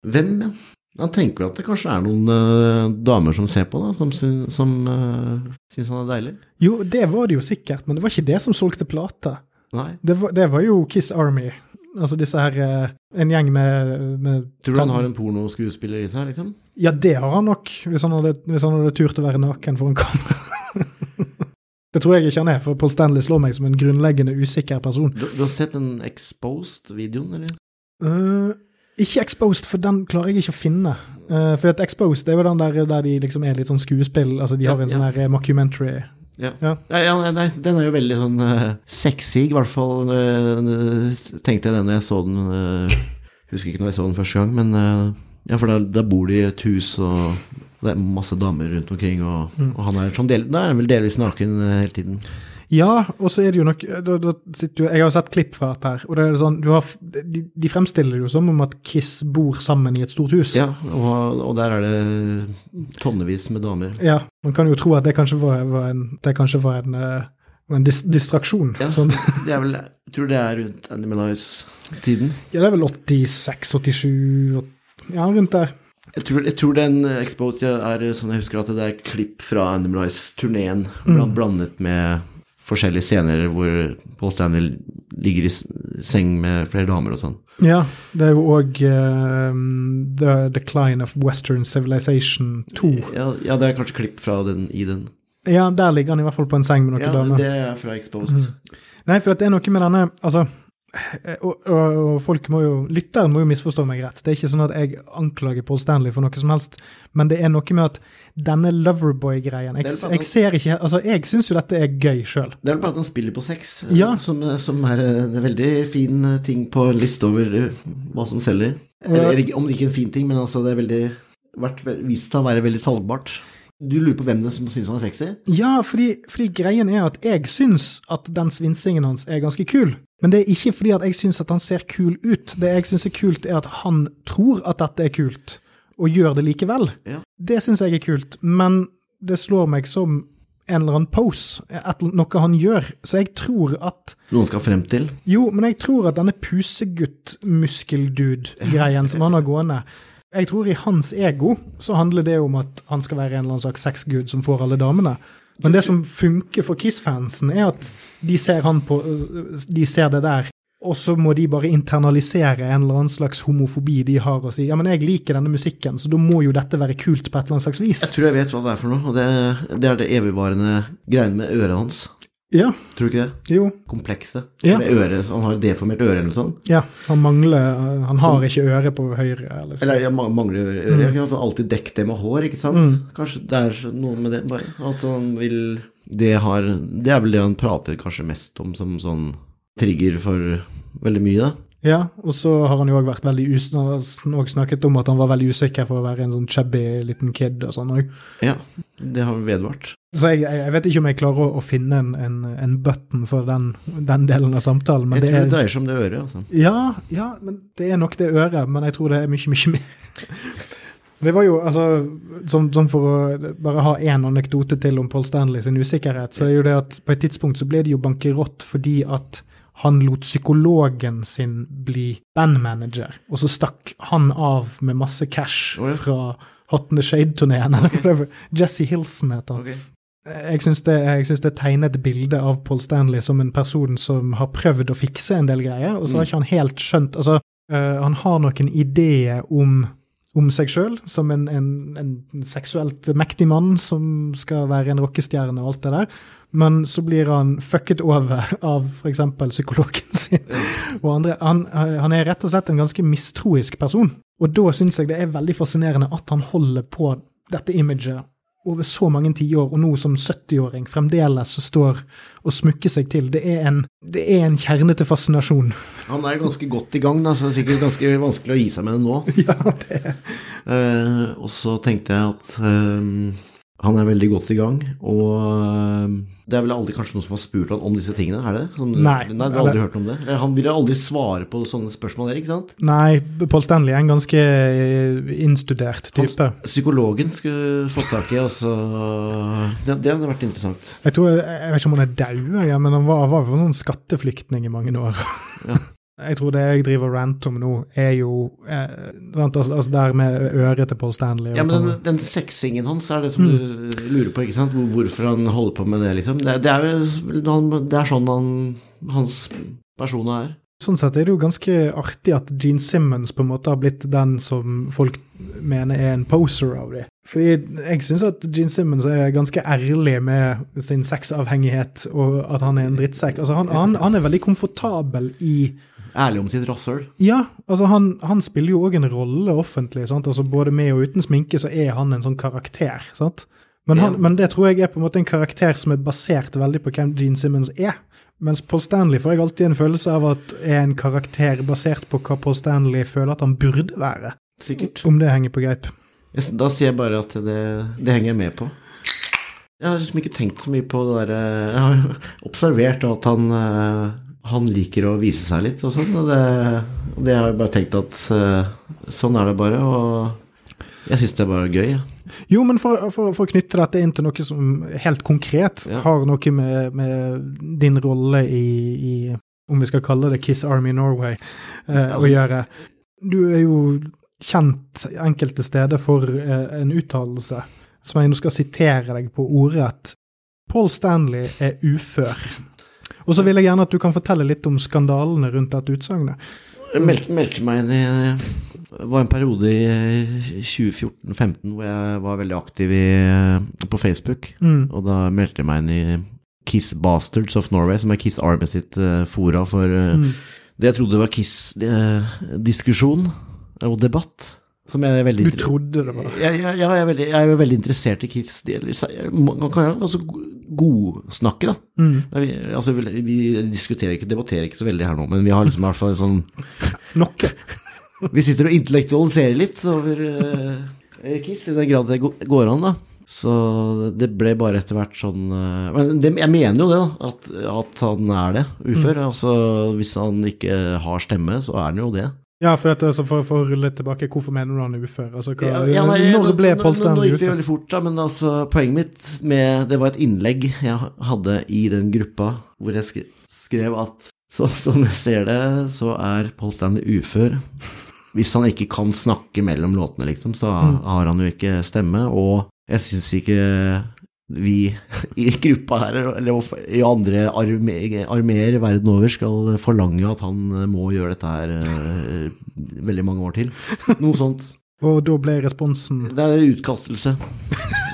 hvem? ja? Han tenker at det kanskje er noen uh, damer som ser på, da, som, syn- som uh, syns han er deilig? Jo, det var det jo sikkert, men det var ikke det som solgte plate. Nei. Det var, det var jo Kiss Army. Altså disse her eh, En gjeng med, med Tror du han har en pornoskuespiller i seg, liksom? Ja, det har han nok, hvis han hadde, hvis han hadde turt å være naken foran kamera. Det tror jeg ikke han er, for Paul Stanley slår meg som en grunnleggende usikker person. Du, du har sett den Exposed-videoen, eller? Uh, ikke Exposed, for den klarer jeg ikke å finne. Uh, for at Exposed det er jo den der, der de liksom er litt sånn skuespill, altså de Ja, har en ja. sånn her mockumentary. Ja. Ja. Ja, nei, den er jo veldig sånn uh, sexy, i hvert fall uh, tenkte jeg det når jeg så den. Uh, husker ikke når jeg så den første gang, men uh, ja, for da, bor de i et hus, og det er masse damer rundt omkring, og, Mm. og han er sånn del, da er han vel delvis naken hele tiden. Ja, og så er det jo nok da, da sitter jo, Jeg har jo sett klipp fra dette her, og det er sånn, du har, de, de fremstiller det jo som om at Kiss bor sammen i et stort hus. Ja, og, og der er det tonnevis med damer. Ja, Man kan jo tro at det kanskje var, var en, det kanskje var en, eh, en dis distraksjon. Ja. Sånn. Det er vel, jeg tror det er rundt Animalize-tiden. Ja, det er vel 86-87 Ja, rundt der. Jeg tror, jeg tror den Exposed er sånn jeg husker at det er klipp fra Animalize-turneen, mm. blandet med forskjellige scener hvor Paul Stanley ligger i seng med flere damer og sånn. Ja, det er jo òg The Decline of Western Civilization 2. Ja, ja, det er kanskje klipp fra den i den. Ja, der ligger han i hvert fall på en seng med noen Ja, damer. det er fra Exposed. Nei, for det er noe med denne Altså, eh, og, og, og folk må jo Lytteren må jo misforstå meg rett. Det er ikke sånn at jeg anklager Paul Stanley for noe som helst, men det er noe med at denne Loverboy-greien jeg, jeg ser ikke Altså, jeg syns jo dette er gøy sjøl. Det er vel bare at han spiller på sex, eh, Ja. som, som er en veldig fin eh, ting på liste over eh, hva som selger. Eller, eller om det ikke er en fin ting, men altså det er veldig vært vist seg å være veldig salgbart. Du lurer på hvem det er som syns han er sexy? Ja, fordi, fordi greien er at jeg syns at den svinsingen hans er ganske kul. Men det er ikke fordi at jeg syns at han ser kul ut. Det jeg syns er kult, er at han tror at dette er kult, og gjør det likevel. Ja. Det syns jeg er kult, men det slår meg som en eller annen pose, noe han gjør. Så jeg tror at Noen skal frem til? Jo, men jeg tror at denne pusegutt-muskeldude-greien som han har gående Jeg tror i hans ego så handler det om at han skal være en eller annen slags sexgud som får alle damene. Men det som funker for Kiss-fansen, er at de ser han på De ser det der, og så må de bare internalisere en eller annen slags homofobi de har, og si ja, men jeg liker denne musikken, så da må jo dette være kult på et eller annet slags vis. Jeg tror jeg vet hva det er for noe, og det, det er det evigvarende greiene med øret hans. Ja, Tror du ikke det? jo. Komplekse. Ja. Det han har deformert øre eller noe sånt. Ja, han mangler Han har ikke øre på høyre. Eller. Eller ja, mangler øre. øre. Jeg kan alltid dekke det med hår, ikke sant? Kanskje det er noe med det, bare. Altså han vil det, har, det er vel det han prater kanskje mest om som sånn trigger for veldig mye, da. Ja, og så har han jo òg vært veldig us snakket om at han var veldig usikker for å være en sånn chubby liten kid og sånn òg. Ja, det har vedvart. Så jeg, jeg vet ikke om jeg klarer å, å finne en, en, en button for den, den delen av samtalen, men Jeg tror det er dreier seg om det øret, altså. Ja, ja, men det er nok det øret, men jeg tror det er mye, mye mer. Det var jo, altså, sånn, for å bare ha én anekdote til om Paul Stanley sin usikkerhet, så er jo det at på et tidspunkt så ble de jo bankerott fordi at han lot psykologen sin bli bandmanager, og så stakk han av med masse cash oh, ja. fra Hot in the Shade-turneen, eller whatever. Jesse Hilson heter han. Okay. Jeg syns det, det tegner et bilde av Paul Stanley som en person som har prøvd å fikse en del greier, og så har ikke han helt skjønt Altså, uh, han har noen ideer om, om seg sjøl som en, en, en seksuelt mektig mann som skal være en rockestjerne og alt det der, men så blir han fucket over av f.eks. psykologen sin og andre. Han, han er rett og slett en ganske mistroisk person, og da syns jeg det er veldig fascinerende at han holder på dette imaget over så mange tiår, og nå som 70-åring fremdeles står og smukker seg til. Det er en, det er en kjernete fascinasjon. Han er ganske godt i gang, da, så det er sikkert ganske vanskelig å gi seg med det nå. ja, det er Eh, og så tenkte jeg at eh, han er veldig godt i gang, og eh, det er vel aldri kanskje noen som har spurt han om disse tingene, er det? Som, Nei. Nei, du har aldri hørt om det? Han ville aldri svare på sånne spørsmål der, ikke sant? Nei, Paul Stanley er en ganske eh, innstudert type. Psykologen skulle fått tak i, altså det, det hadde vært interessant. Jeg tror, jeg vet ikke om han er daud, men han var, var jo en sånn skatteflyktning i mange år. Ja. Jeg tror det jeg driver rant om nå, er jo eh, sant, altså, altså der med øret til Paul Stanley. Ja, men den, den sexingen hans er det som du lurer på, ikke sant? Hvorfor han holder på med det, liksom. Det, det, er, jo- det er sånn han, hans person er. Sånn sett er det jo ganske artig at Gene Simmons på en måte har blitt den som folk mener er en poser av dem. Fordi jeg syns at Gene Simmons er ganske ærlig med sin sexavhengighet, og at han er en drittsekk. Altså, han, han, han er veldig komfortabel i Ærlig om sitt rasshøl. Ja, altså han, han spiller jo òg en rolle offentlig. sant? Altså Både med og uten sminke så er han en sånn karakter. sant? Men, han, Ja. men det tror jeg er på en måte en karakter som er basert veldig på hvem Gene Simmons er. Mens Paul Stanley får jeg alltid en følelse av at er en karakter basert på hva Paul Stanley føler at han burde være. Sikkert. Om det henger på greip. Da sier jeg bare at det, det henger jeg med på. Jeg har liksom ikke tenkt så mye på det derre Jeg har observert at han, eh, han liker å vise seg litt og sånn, og det, det har jeg bare tenkt at eh, sånn er det bare, og jeg syns det er bare gøy. Ja. Jo, men for, for, for å knytte dette inn til noe som helt konkret Ja. har noe med, med din rolle i, i om vi skal kalle det Kiss Army Norway, eh, å Altså- gjøre. Du er jo kjent enkelte steder for eh, en uttalelse som jeg nå skal sitere deg på ordrett. Paul Stanley er ufør. Og så vil jeg gjerne at du kan fortelle litt om skandalene rundt dette utsagnet. Jeg meldte, meldte meg inn i Det var en periode i 2014-2015 hvor jeg var veldig aktiv i, på Facebook. Mm. Og da meldte jeg meg inn i Kiss Bastards of Norway, som er Kiss Army sitt eh, fora for eh, Mm. det jeg trodde var Kiss-diskusjon og debatt. Som jeg er veldig Du trodde det var jeg, jeg, jeg, er veldig, jeg er veldig interessert i Kiss. Man kan også godsnakke, da. mm. Vi, altså, vi, diskuterer ikke, debatterer ikke så veldig her nå, men vi har liksom i hvert fall sånn Nok. vi sitter og intellektualiserer litt over uh, Kiss, i den grad det går an, da. Så det ble bare etter hvert sånn eh, Men det, jeg mener jo det, da. At, at han er det, ufør. Altså, hvis han ikke har stemme, så er han jo det. Ja, for, at, altså, for, for å rulle tilbake, hvorfor mener du han er ufør? Altså, hva, Ja, ja, nei, når nå- ble nå- Stanley ufør? Nå gikk det veldig fort, da, men altså, poenget mitt med Det var et innlegg jeg hadde i den gruppa hvor jeg skrev, skrev at så, som jeg ser det, så er Paul Stanley ufør. Hvis han ikke kan snakke mellom låtene, liksom, så Mm. har han jo ikke stemme. Og jeg syns ikke vi i gruppa her, eller i andre arme- armeer verden over, skal forlange at han må gjøre dette her eh, veldig mange år til. Noe sånt. Og da ble responsen Det er utkastelse.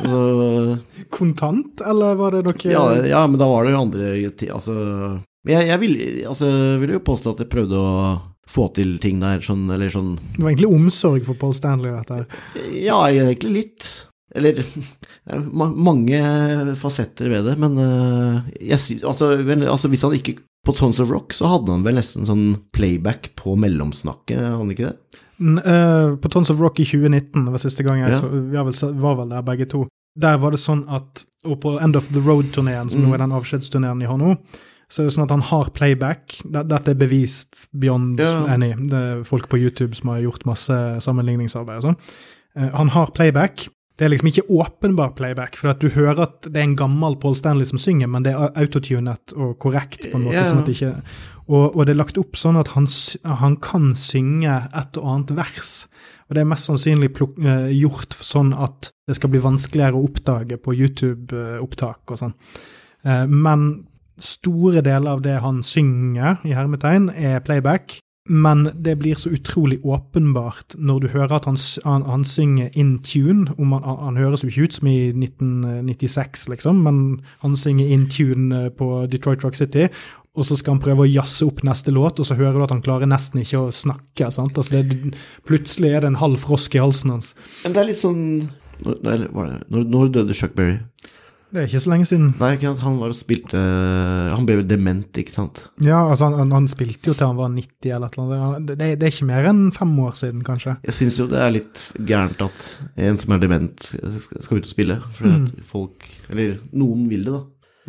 Altså, kontant, eller var det noe ja, ja, men da var det jo andre Altså jeg, jeg vil, altså, vil jo påstå at jeg prøvde å få til ting der, sånn, eller sånn Det var egentlig omsorg for Paul Stanley, dette her. Ja, egentlig litt. Eller er mange fasetter ved det, men øh, jeg synes, altså, altså, hvis han ikke På Tons of Rock så hadde han vel nesten sånn playback på mellomsnakket, hadde han ikke det? Eh, på Tons of Rock i 2019, det var siste gang jeg Ja. så, vi var vel der begge to. Der var det sånn at Og på End of the Road-turneen, som Mm. nå er den avskjedsturneen de har nå, så er det sånn at han har playback. Dette Dette er bevist beyond Ja. any. Det er folk på YouTube som har gjort masse sammenligningsarbeid og sånn. Eh, han har playback. Det er liksom ikke åpenbar playback, for at du hører at det er en gammel Paul Stanley som synger, men det er autotunet og korrekt på en måte. Yeah. sånn at det ikke, og, og det er lagt opp sånn at han, han kan synge et og annet vers. Og det er mest sannsynlig pluk, eh, gjort sånn at det skal bli vanskeligere å oppdage på YouTube-opptak og sånn. Eh, men store deler av det han synger, i hermetegn, er playback. Men det blir så utrolig åpenbart når du hører at han, han, han synger in tune. Han, han, høres jo ikke ut som i 1996, liksom, men han synger in tune eh, på Detroit Rock City. Og så skal han prøve å jazze opp neste låt, og så hører du at han klarer nesten ikke å snakke. Altså det, plutselig er det en halv frosk i halsen hans. Men det er litt sånn Når, når, når døde Chuck Berry? Det er ikke så lenge siden. Nei, ikke sant, han var og spilte Han ble vel dement, ikke sant? Ja, altså han, han, spilte jo til han var 90 eller et eller annet. Det, det er ikke mer enn fem år siden, kanskje. Jeg syns jo det er litt gærent at en som er dement, skal ut og spille. For Mm. at folk Eller noen vil det, da.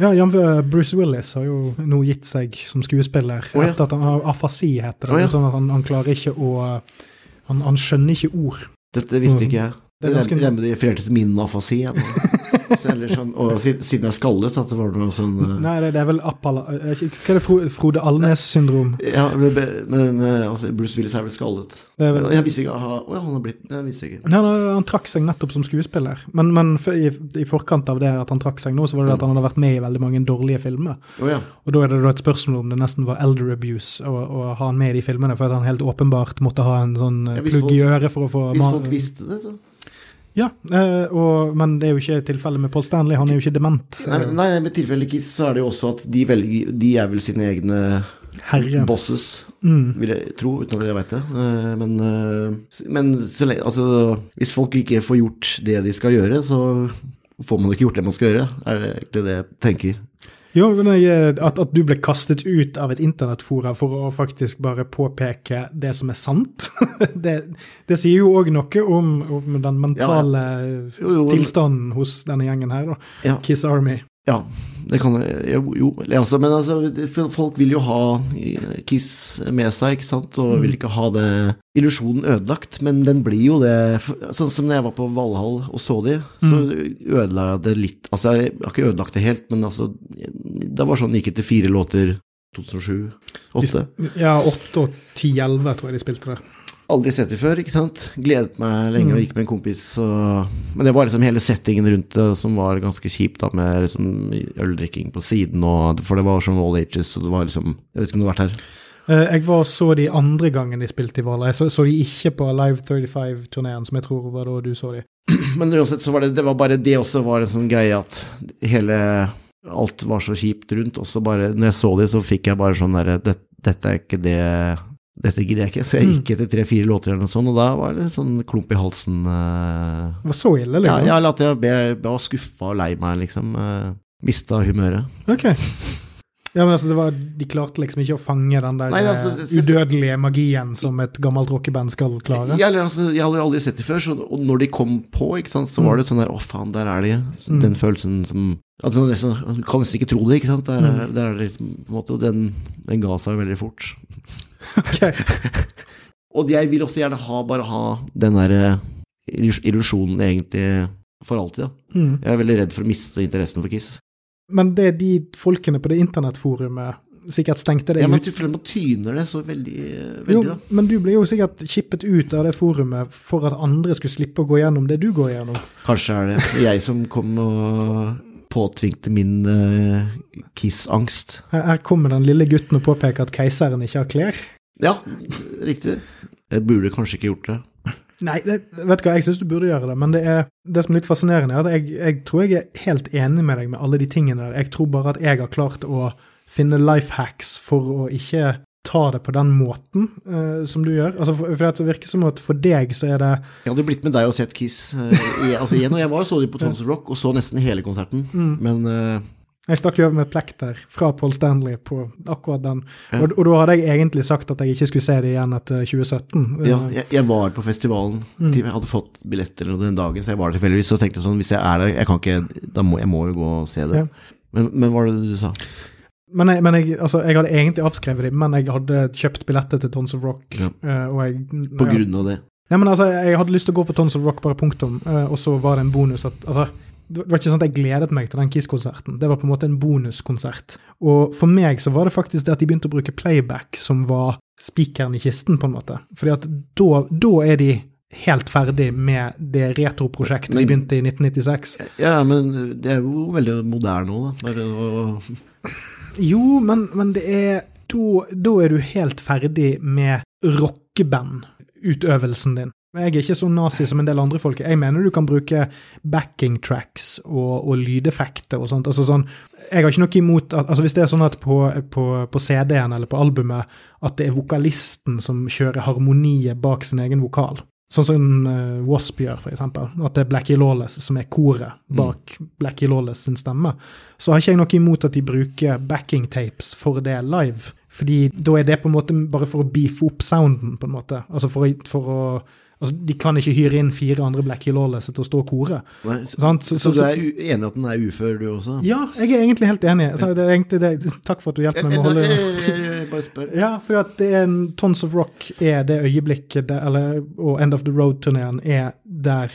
Ja, Jan Bruce Willis har jo nå gitt seg som skuespiller. oh, ja. Etter at han har afasi, heter det. Oh, ja. Sånn at han, han klarer ikke å han, han skjønner ikke ord. Dette visste ikke jeg. Det ganske- de refererte til min afasi. Sånn, og siden jeg er skallet, at det var noe sånn uh... Nei, det, er vel Appala... eh, Hva er det Frode Alnes-syndrom? ja, men eh, altså, Bruce Willis er vel skallet. Det er vel Jeg visste ikke aha, oh, ja, han har blitt Jeg visste ikke. Nei, nei, han trakk seg nettopp som skuespiller. Men, men for, i, i forkant av det at han trakk seg nå, så var det at han hadde vært med i veldig mange dårlige filmer. Oh, ja. Og da er det da et spørsmål om det nesten var elder abuse å, ha han med i de filmene, for at han helt åpenbart måtte ha en sånn plugg i øret for å få Hvis folk visste det, så Ja, eh, og, men det er jo ikke tilfellet med Paul Stanley. Han er jo ikke dement. Nei, men- nei, med tilfellet ikke, så er det jo også at de, velger, de er vel sine egne Herre. bosses, Mm. vil jeg tro, uten at jeg veit det. Eh, Men, eh, men så altså, hvis folk ikke får gjort det de skal gjøre, så får man ikke gjort det man skal gjøre, er det egentlig det jeg tenker. Jo, jeg, at, at du ble kastet ut av et internettfora for å faktisk bare påpeke det som er sant, det, det sier jo òg noe om, om den mentale Jo, jo. tilstanden hos denne gjengen her, da. Ja. Kiss Army. Ja, det kan jo, jo altså, Men altså, folk vil jo ha Kiss med seg, ikke sant, og vil ikke ha det illusjonen ødelagt, men den blir jo det Sånn som når jeg var på Valhall og så de, så ødela jeg det litt Altså, jeg har ikke ødelagt det helt, men altså Det var sånn gikk etter fire låter 2007-2008. Ja, 8 og 10-11 tror jeg de spilte der. Aldri sett det før, ikke sant. Gledet meg lenge og gikk med en kompis. Og... Men det var liksom hele settingen rundt det som var ganske kjipt, da, med liksom øldrikking på siden og For det var sånn all ages, og det var liksom Jeg vet ikke om du har vært her? Eh, Jeg var så de andre gangen de spilte i Hvaler. Jeg så, så de ikke på Live 35-turneen, som jeg tror var da du så de. Men uansett så var det, det var bare det også var en sånn greie at hele Alt var så kjipt rundt, og så bare Når jeg så de, så fikk jeg bare sånn derre det, Dette er ikke det Dette gidder jeg ikke. Så jeg gikk etter tre-fire låter eller noe sånt, og da var det sånn klump i halsen. eh, Det var så ille, Ja, liksom? ja, eller at jeg var skuffa og lei meg, liksom. Uh, mista humøret. Ok. Ja, men altså, det var, De klarte liksom ikke å fange den der Nei, altså, eh, det- udødelige magien som et gammelt rockeband skal klare. Ja, eller, altså, jeg hadde aldri sett det før, så, og når de kom på, ikke sant, så var det sånn der Å, faen, der er de. Mm. Den følelsen som altså, Du kan nesten ikke tro det, ikke sant. Der, er- Mm. der er det liksom, på en måte, og den, den ga seg veldig fort. Ok. Og jeg vil også gjerne ha, bare ha den der eh, illusjonen egentlig for alltid, da. Mm. Jeg er veldig redd for å miste interessen for Kiss. Men det er de folkene på det internettforumet sikkert stengte det Ja, men ut. føler man tyner det så veldig, Jo, da. men du ble jo sikkert kippet ut av det forumet for at andre skulle slippe å gå gjennom det du går gjennom. Kanskje er det jeg som kom og påtvingte min uh, Kiss-angst. Her, her kommer den lille gutten og påpeker at keiseren ikke har klær. Ja, riktig. Jeg burde kanskje ikke gjort det. Nei, det, vet du hva, jeg syns du burde gjøre det, men det, er, det som er litt fascinerende, er at jeg, jeg tror jeg er helt enig med deg med alle de tingene der. Jeg tror bare at jeg har klart å finne life hacks for å ikke ta det på den måten uh, som du gjør. Altså, for, for det virker som at for deg så er det Jeg hadde blitt med deg og sett Kiss uh, i, altså igjen, og jeg var så de på Tons of Rock og så nesten hele konserten, men eh, Jeg stakk jo over med et plekk fra Paul Stanley på akkurat den. Ja. Og, og da hadde jeg egentlig sagt at jeg ikke skulle se det igjen etter 2017. ja, Eh, jeg, jeg var på festivalen. Til, jeg hadde fått billetter den dagen, så jeg var der tilfeldigvis. Så tenkte sånn, hvis jeg er der, jeg kan ikke, da må jeg må jo gå og se det. Ja. Men, men hva var det du sa? Men, jeg, men jeg, altså, jeg hadde egentlig avskrevet dem, men jeg hadde kjøpt billetter til Tons of Rock. Ja. eh, og jeg, På grunn av det? Nei, men altså, Jeg hadde lyst til å gå på Tons of Rock, bare punktum, eh, og så var det en bonus at altså, Det var ikke sånn at jeg gledet meg til den Kiss-konserten. Det var på en måte en bonuskonsert. Og for meg så var det faktisk det at de begynte å bruke playback som var spikeren i kisten, på en måte. Fordi at da, da er de helt ferdig med det retroprosjektet de begynte i 1996. Ja, men det er jo veldig moderne nå, da. Bare å, Jo, men, men det er da, da er du helt ferdig med rockeband-utøvelsen din. Jeg er ikke så nazi som en del andre folk. Jeg mener du kan bruke backing tracks og, og lydeffekter og sånt. Altså sånn, jeg har ikke noe imot at, altså Hvis det er sånn at på, på, på CD-en eller på albumet at det er vokalisten som kjører harmoniet bak sin egen vokal, sånn som uh, Wasp gjør, eksempel, at det er Blackie Lawless som er koret bak Blackie Lawless sin stemme, så har ikke jeg noe imot at de bruker backing tapes for det live. Fordi da er det på en måte bare for å beefe opp sounden, på en måte. Altså for å, for å altså De kan ikke hyre inn fire andre Blackie Lawless til å stå og kore. nei, så, Sant? så, du er enig at den er ufør, du også? Ja, jeg er egentlig helt enig. Så det egentlig det. Takk for at du hjelper meg med å holde bare spør. Ja, for at det er en Tons of Rock er det øyeblikket, det, eller, og End of the Road-turneen er der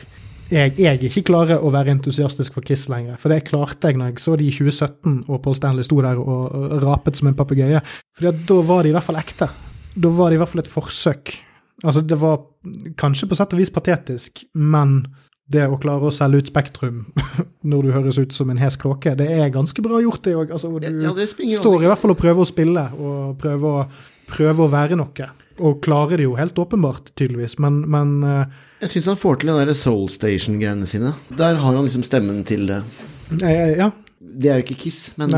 jeg, jeg ikke klarer å være entusiastisk for Kiss lenger. For det klarte jeg når jeg så de i 2017 og Paul Stanley sto der og rapet som en papegøye. For da var de i hvert fall ekte. Da var det i hvert fall et forsøk. Altså, det var kanskje på sett og vis patetisk, men det å klare å selge ut Spektrum når du høres ut som en hes kråke, det er ganske bra gjort, det òg. Altså, du Ja, det står i hvert fall og prøver å spille, og prøver å, prøver å være noe. Og klarer det jo helt åpenbart, tydeligvis, men, men eh, Jeg syns han får til den der Soul Station-greiene sine. Der har han liksom stemmen til det. eh, Ja. Det er jo ikke Kiss, men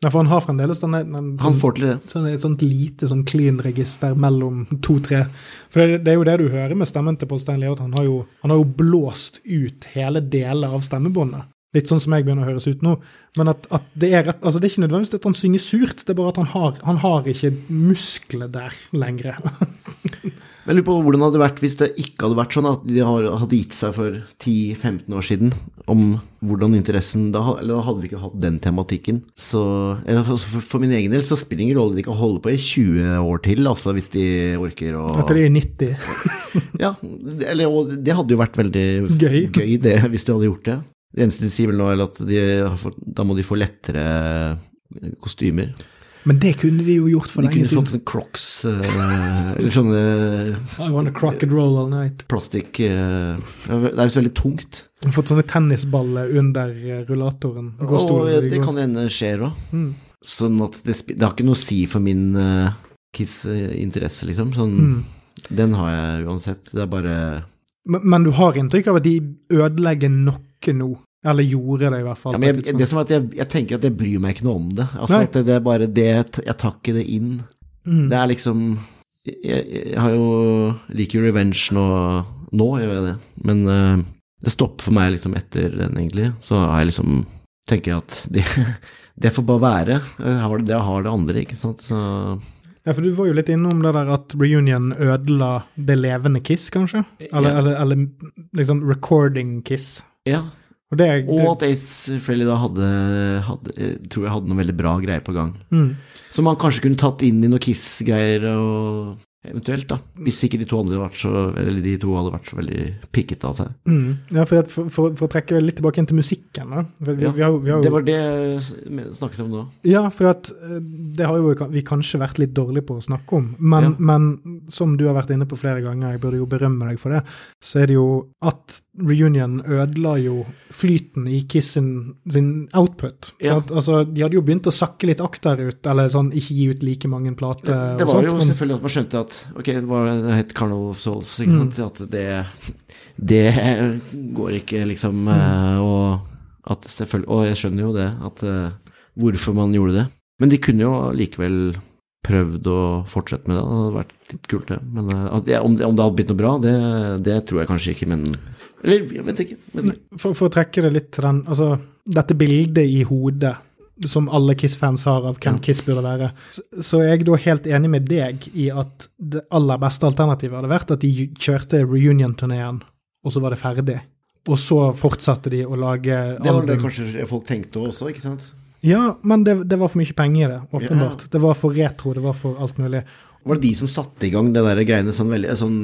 Nei. Ja, For han har fremdeles den, den han får til det. sånn, et sånt lite sånn clean register mellom to-tre. For det, det er jo det du hører med stemmen til Paul Leo, at han har jo, han har jo blåst ut hele deler av stemmebåndet. Litt sånn som jeg begynner å høres ut nå. Men at, at det er rett, altså det er ikke nødvendigvis at han synger surt, det er bare at han har, han har ikke muskler der lenger. Jeg lurer på hvordan det hadde vært hvis det ikke hadde vært sånn at de hadde gitt seg for 10-15 år siden. Om hvordan interessen da, Eller da hadde vi ikke hatt den tematikken. Så eller for, for, min egen del så spiller det ingen rolle de kan holde på i 20 år til, altså hvis de orker å At de er 90. Ja, eller og det hadde jo vært veldig Gøy. det, hvis de hadde gjort det. Det eneste de sier vel nå, er at de da må de få lettere kostymer. Men det kunne de jo gjort for De lenge kunne fått siden. sånne crocs, eh, eller sånne I want crock and roll all night. plastikk eh, Det er jo så veldig tungt. Fått sånne tennisballer under eh, rullatoren. Og gåstolen hvor de det går. kan hende skjer òg. Mm. Sånn at det, det har ikke noe å si for min uh, Kiss-interesse, liksom. Sånn, Mm. Den har jeg uansett. Det er bare Men, men du har inntrykk av at de ødelegger noe nå? Eller gjorde det, i hvert fall. ja, men jeg. Det som er at jeg, jeg tenker at jeg bryr meg ikke noe om det. Altså det, det er bare det Jeg tar ikke det inn. Mm. Det er liksom Jeg, jeg har jo liker jo Revenge nå, nå gjør jeg det. Men uh, det stopper for meg liksom etter den, egentlig. Så har jeg liksom tenker jeg at det, det får bare være. Jeg har det, det har det andre, ikke sant. Så Ja, for du var jo litt innom det der at reunion ødela det levende Kiss, kanskje? Eller, Ja. eller, eller liksom recording Kiss. ja. Og det, det... Og at Ace Frehley da hadde, hadde tror jeg hadde noe veldig bra greier på gang. mm. Som man kanskje kunne tatt inn i noen Kiss-greier og eventuelt, da. Hvis ikke de to andre vært så Eller de to hadde vært så veldig pikkete av seg. Mm. Ja, for, at for, for, for å trekke det litt tilbake inn til musikken, da. Vi, Ja, vi har, vi har jo, Det var det jeg snakket om nå. Ja, for at, eh, det har jo vi kanskje vært litt dårlige på å snakke om. Men, Ja. men som du har vært inne på flere ganger, jeg burde jo berømme deg for det, så er det jo at reunion ødela jo flyten i Kiss sin, sin output. Ja. at, altså, de hadde jo begynt å sakke litt akterut, eller sånn ikke gi ut like mange plater. Det det var sånt, jo men- selvfølgelig at man skjønte at ok, det, var, det het Carnival of Souls, Mm. At det, det går ikke, liksom. Mm. Og at selvfølgelig Og jeg skjønner jo det, at eh, hvorfor man gjorde det. Men de kunne jo likevel prøvd å fortsette med det. Det hadde vært litt kult, det. Men eh, at om, det, om det hadde blitt noe bra, det, det tror jeg kanskje ikke, men Eller, jeg vet ikke. Men, For, for å trekke det litt til den Altså, dette bildet i hodet som alle Kiss-fans har av hvem Ja. Kiss burde være, så, så er jeg da helt enig med deg i at det aller beste alternativet hadde vært at de kjørte reunion-turneen, og så var det ferdig. Og så fortsatte de å lage det var det kanskje folk tenkte også, ikke sant? Ja, men det, det var for mye penger i det, åpenbart. Det var for retro, det var for alt mulig. Var det de som satte i gang det der greiene sånn veldig sånn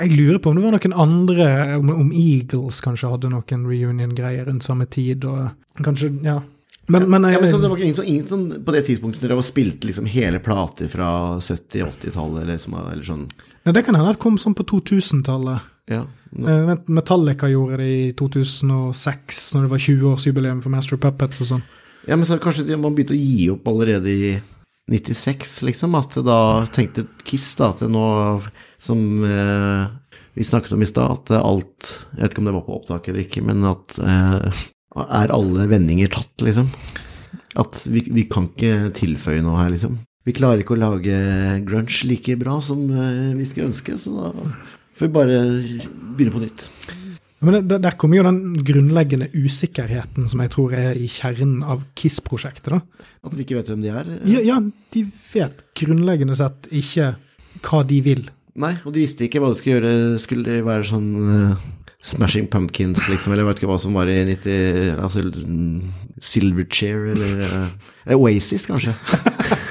Jeg lurer på om det var noen andre, om, om Eagles kanskje hadde noen reunion-greier rundt samme tid, og kanskje, ja. Men, men, ja, men så Det var ingen så ingen sånn, på det tidspunktet dere var spilt liksom hele plater fra 70-80-tallet, eller, eller sånn Nei, det kan hende at det kom sånn på 2000-tallet. Ja. Eh, Metallica gjorde det i 2006, når det var 20-årsjubileum for Master of Puppets og sånn. ja men så kanskje man begynte å gi opp allerede i 96, liksom. At da tenkte Kiss da det nå Som eh, vi snakket om i stad, at alt Jeg vet ikke om det var på opptak eller ikke, men at eh, Er alle vendinger tatt, liksom? At vi, vi kan ikke tilføye noe her, liksom. Vi klarer ikke å lage grunge like bra som eh, vi skulle ønske, så da får vi bare begynne på nytt. Men der, der kommer jo den grunnleggende usikkerheten som jeg tror er i kjernen av KISS-prosjektet. da. At de ikke vet hvem de er. Ja, ja, de vet grunnleggende sett ikke hva de vil. Nei, og de visste ikke hva de skulle gjøre. Skulle det være sånn uh, Smashing Pumpkins, liksom, eller jeg vet ikke hva som var i 90 Altså Silverchair, eller uh, Oasis, kanskje.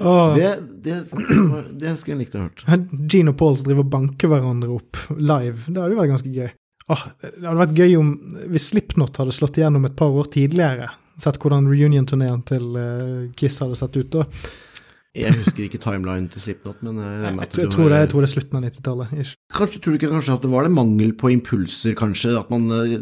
Åh, Det, det, det skulle jeg likt å hørt. Gene og Pauls driver og banker hverandre opp live, det hadde jo vært ganske gøy. Oh, det hadde vært gøy om hvis Slipknot hadde slått igjennom et par år tidligere. Sett hvordan reunion-turneen til eh, Kiss hadde sett ut da. Jeg husker ikke timeline til Slipknot, men jeg, Jeg, tror- jeg, tror det, jeg tror det er slutten av 90-tallet. Kanskje, tror du ikke kanskje at det var det mangel på impulser, kanskje? At man eh,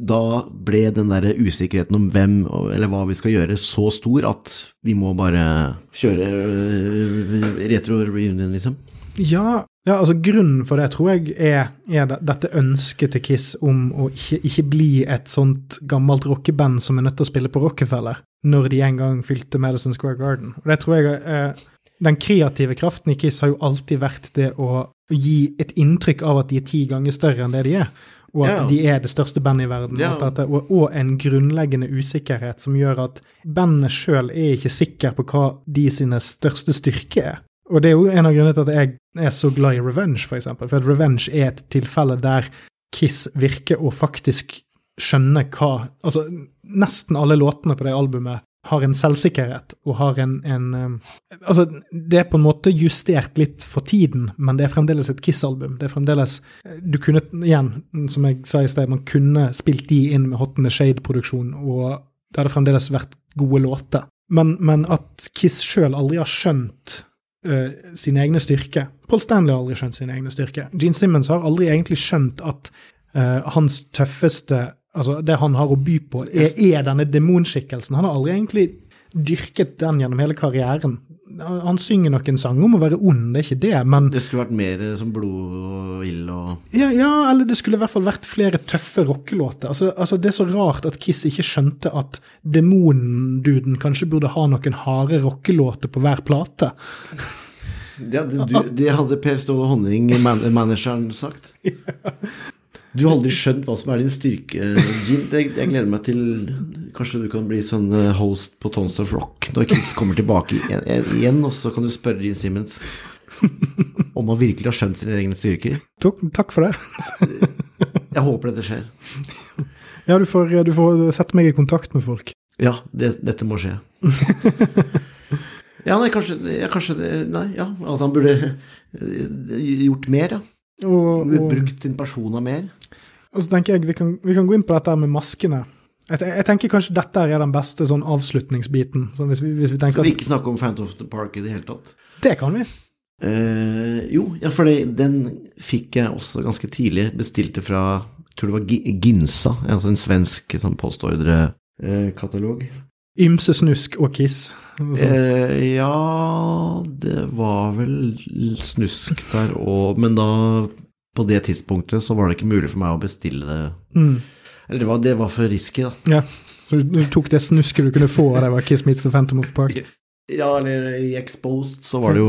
da ble den der usikkerheten om hvem eller hva vi skal gjøre, så stor at vi må bare kjøre eh, retro-reunion, liksom? Ja, ja, altså grunnen for det tror jeg er, er dette ønsket til Kiss om å ikke, ikke bli et sånt gammelt rockeband som er nødt til å spille på Rockefeller, når de en gang fylte Madison Square Garden. Og det tror jeg eh, Den kreative kraften i Kiss har jo alltid vært det å gi et inntrykk av at de er ti ganger større enn det de er. Og at yeah. de er det største bandet i verden. Yeah. og, og en grunnleggende usikkerhet som gjør at bandet sjøl er ikke sikker på hva de sine største styrke er. Og det er jo en av grunnene til at jeg er så glad i Revenge, for eksempel. For at Revenge er et tilfelle der Kiss virker å faktisk skjønne hva Altså, nesten alle låtene på det albumet har en selvsikkerhet og har en, en Altså, det er på en måte justert litt for tiden, men det er fremdeles et Kiss-album. Det er fremdeles Du kunne, igjen, som jeg sa i sted, man kunne spilt de inn med Hot in the Shade-produksjon, og det hadde fremdeles vært gode låter. Men, men at Kiss sjøl aldri har skjønt uh, sine egne styrker. Paul Stanley har aldri skjønt sine egne styrker. Gene Simmons har aldri egentlig skjønt at uh, hans tøffeste Altså, det han har å by på, er, er denne demonskikkelsen. Han har aldri egentlig dyrket den gjennom hele karrieren. Han, synger noen sanger om å være ond, det er ikke det, men Det skulle vært mer som blod og ild og ja, ja, eller det skulle i hvert fall vært flere tøffe rockelåter. Altså, altså, det er så rart at Kiss ikke skjønte at demonduden kanskje burde ha noen harde rockelåter på hver plate. Det hadde, du, det hadde Per Ståle Honning, man manageren, sagt. Du har aldri skjønt hva som er din styrke, Gin. Jeg, jeg gleder meg til Kanskje du kan bli sånn eh, host på Tons of Rock når Kiss kommer tilbake igjen, og så kan du spørre Gene Simmons om han virkelig har skjønt sine egne styrker. Takk, takk for det. Jeg håper dette skjer. Ja, du får, du får sette meg i kontakt med folk. Ja, det, dette må skje. Ja, nei, kanskje, ja, kanskje Nei, ja. Altså, han burde eh, gjort mer, ja. Og, og, Brukt sin persona mer. Og så tenker jeg vi kan, vi kan gå inn på dette med maskene. Jeg, jeg tenker kanskje dette er den beste sånn avslutningsbiten. Så hvis, vi, hvis vi Skal vi ikke snakke om Phantom of the Park i det hele tatt? Det kan vi. Uh, jo, ja, for det, den fikk jeg også ganske tidlig. Bestilte fra jeg tror det var Ginsa, altså en svensk sånn postordrekatalog. Ymse snusk og kiss. Eh, ja, det var vel snusk der òg, men da på det tidspunktet så var det ikke mulig for meg å bestille det. Mm. Eller det var, det var for risky, da. Ja. Så du, tok det snusket du kunne få, av det var Kiss Meets the Phantom of the Park. Ja, eller i Exposed så var det jo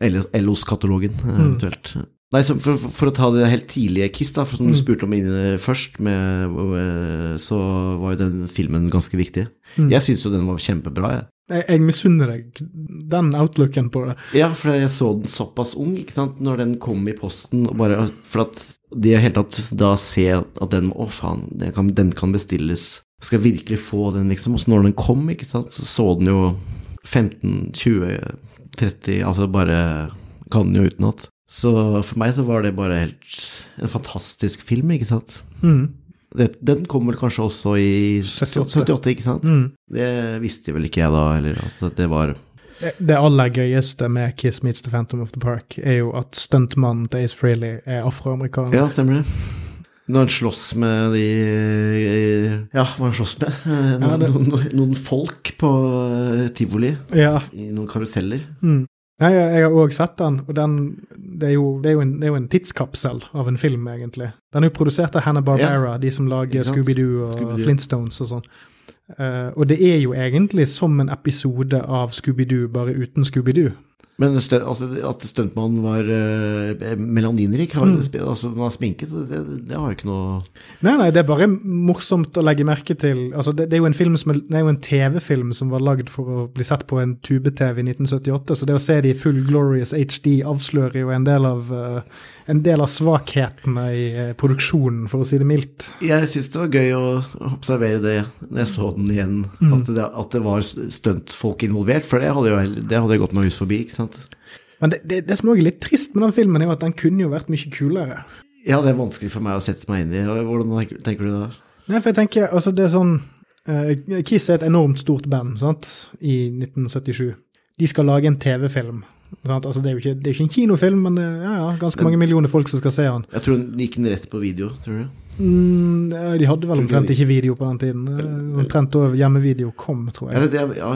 eh, Ellos-katalogen, eventuelt. Mm. eventuelt. Nei, så for, for, for å ta det helt tidlige Kiss, da, for som du Mm. spurte om inne først, med, eh, så var jo den filmen ganske viktig. Mm. Jeg syns jo den var kjempebra, jeg. Jeg, jeg misunner deg den outlooken på det. Ja, for jeg så den såpass ung, ikke sant, når den kom i posten, og bare For at det i hele tatt da se at den Å, faen, den kan, den kan bestilles. Jeg skal virkelig få den, liksom. Og så når den kom, ikke sant, så så den jo 15, 20, 30 Altså bare kan den jo utenat. Så for meg så var det bare helt en fantastisk film, ikke sant. Mm. Det, den vel kanskje også i 78. 78, ikke sant. Mm. Det visste vel ikke jeg da, eller altså, det var Det- Det aller gøyeste med Kiss Meets the Phantom of the Park er jo at stuntmannen til Ace Frehley er afroamerikaner. Ja, stemmer det. Når han slåss med de Ja, hva han slåss med? Noen, Ja, det- noen, noen folk på eh, tivoli Ja. i noen karuseller. Mm. Nei, jeg, jeg har òg sett den, og den, det, er jo, det, er en, det er jo en tidskapsel av en film, egentlig. Den er jo produsert av Hannah Barbera, de som lager Scooby-Doo og Scooby-Doo. Flintstones og sånn. Uh, og det er jo egentlig som en episode av Scooby-Doo, bare uten Scooby-Doo. Men altså, at stuntmannen var uh, melaninrik, har, Mm. altså han var sminket, det, det har jo ikke noe Nei, nei, det er bare morsomt å legge merke til. Altså, det, det er jo en film som det jo en TV-film som var lagd for å bli sett på en tube-TV i 1978, så det å se det i full glorious HD avslører jo en del av, eh, en del av svakhetene i eh, produksjonen, for å si det mildt. Jeg syns det var gøy å observere det når jeg så den igjen, Mm. at, det, at det var stuntfolk involvert, for det hadde jo det hadde gått meg hus forbi, ikke sant. Men det, det, det som også er litt trist med den filmen, er jo at den kunne jo vært mye kulere. Ja, det er vanskelig for meg å sette meg inn i. Hvordan tenker, tenker du da? Nei, for jeg tenker, altså det er sånn uh, Kiss er et enormt stort band, sant, i 1977. de skal lage en TV-film. Altså, det, er ikke, det er jo ikke en kinofilm, men er ja, ja, ganske mange millioner folk som skal se den. Jeg tror den gikk den rett på video, tror du? Mm, de hadde vel omtrent ikke video på den tiden. Eh, Omtrent da hjemmevideo kom, tror jeg. Eller det, ja,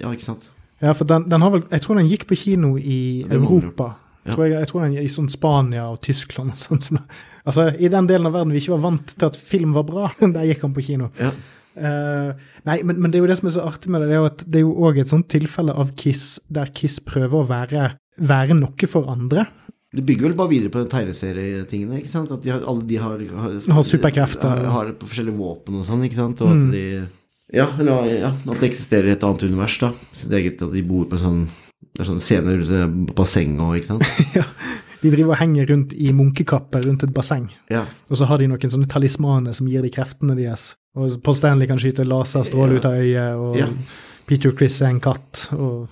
ja, ikke sant? Ja, for den, den har vel, Jeg tror den gikk på kino i Europa. Ja. Tror jeg, jeg tror den i sånn Spania og Tyskland og sånn. Altså, I den delen av verden vi ikke var vant til at film var bra, der gikk han på kino. Ja. Eh, nei, men, men det er jo det som er så artig med det, det er jo at det er jo òg et sånt tilfelle av Kiss der Kiss prøver å være, være noe for andre. Det bygger vel bare videre på tegneserietingene, ikke sant? At de har, alle de har, har, Har superkrefter. Har, har forskjellige våpen og sånn, ikke sant? Og at Mm. de ja, eller, ja, at det eksisterer et annet univers, da. Sitt eget, at de bor på en sånn det er sånn scener rundt bassenget og ikke sant? ja, de driver og henger rundt i munkekapper rundt et basseng. Ja. Og så har de noen sånne talismaner som gir de kreftene deres. Og Paul Stanley kan skyte laserstråle Ja. ut av øyet, og Ja. Peter Chris er en katt, og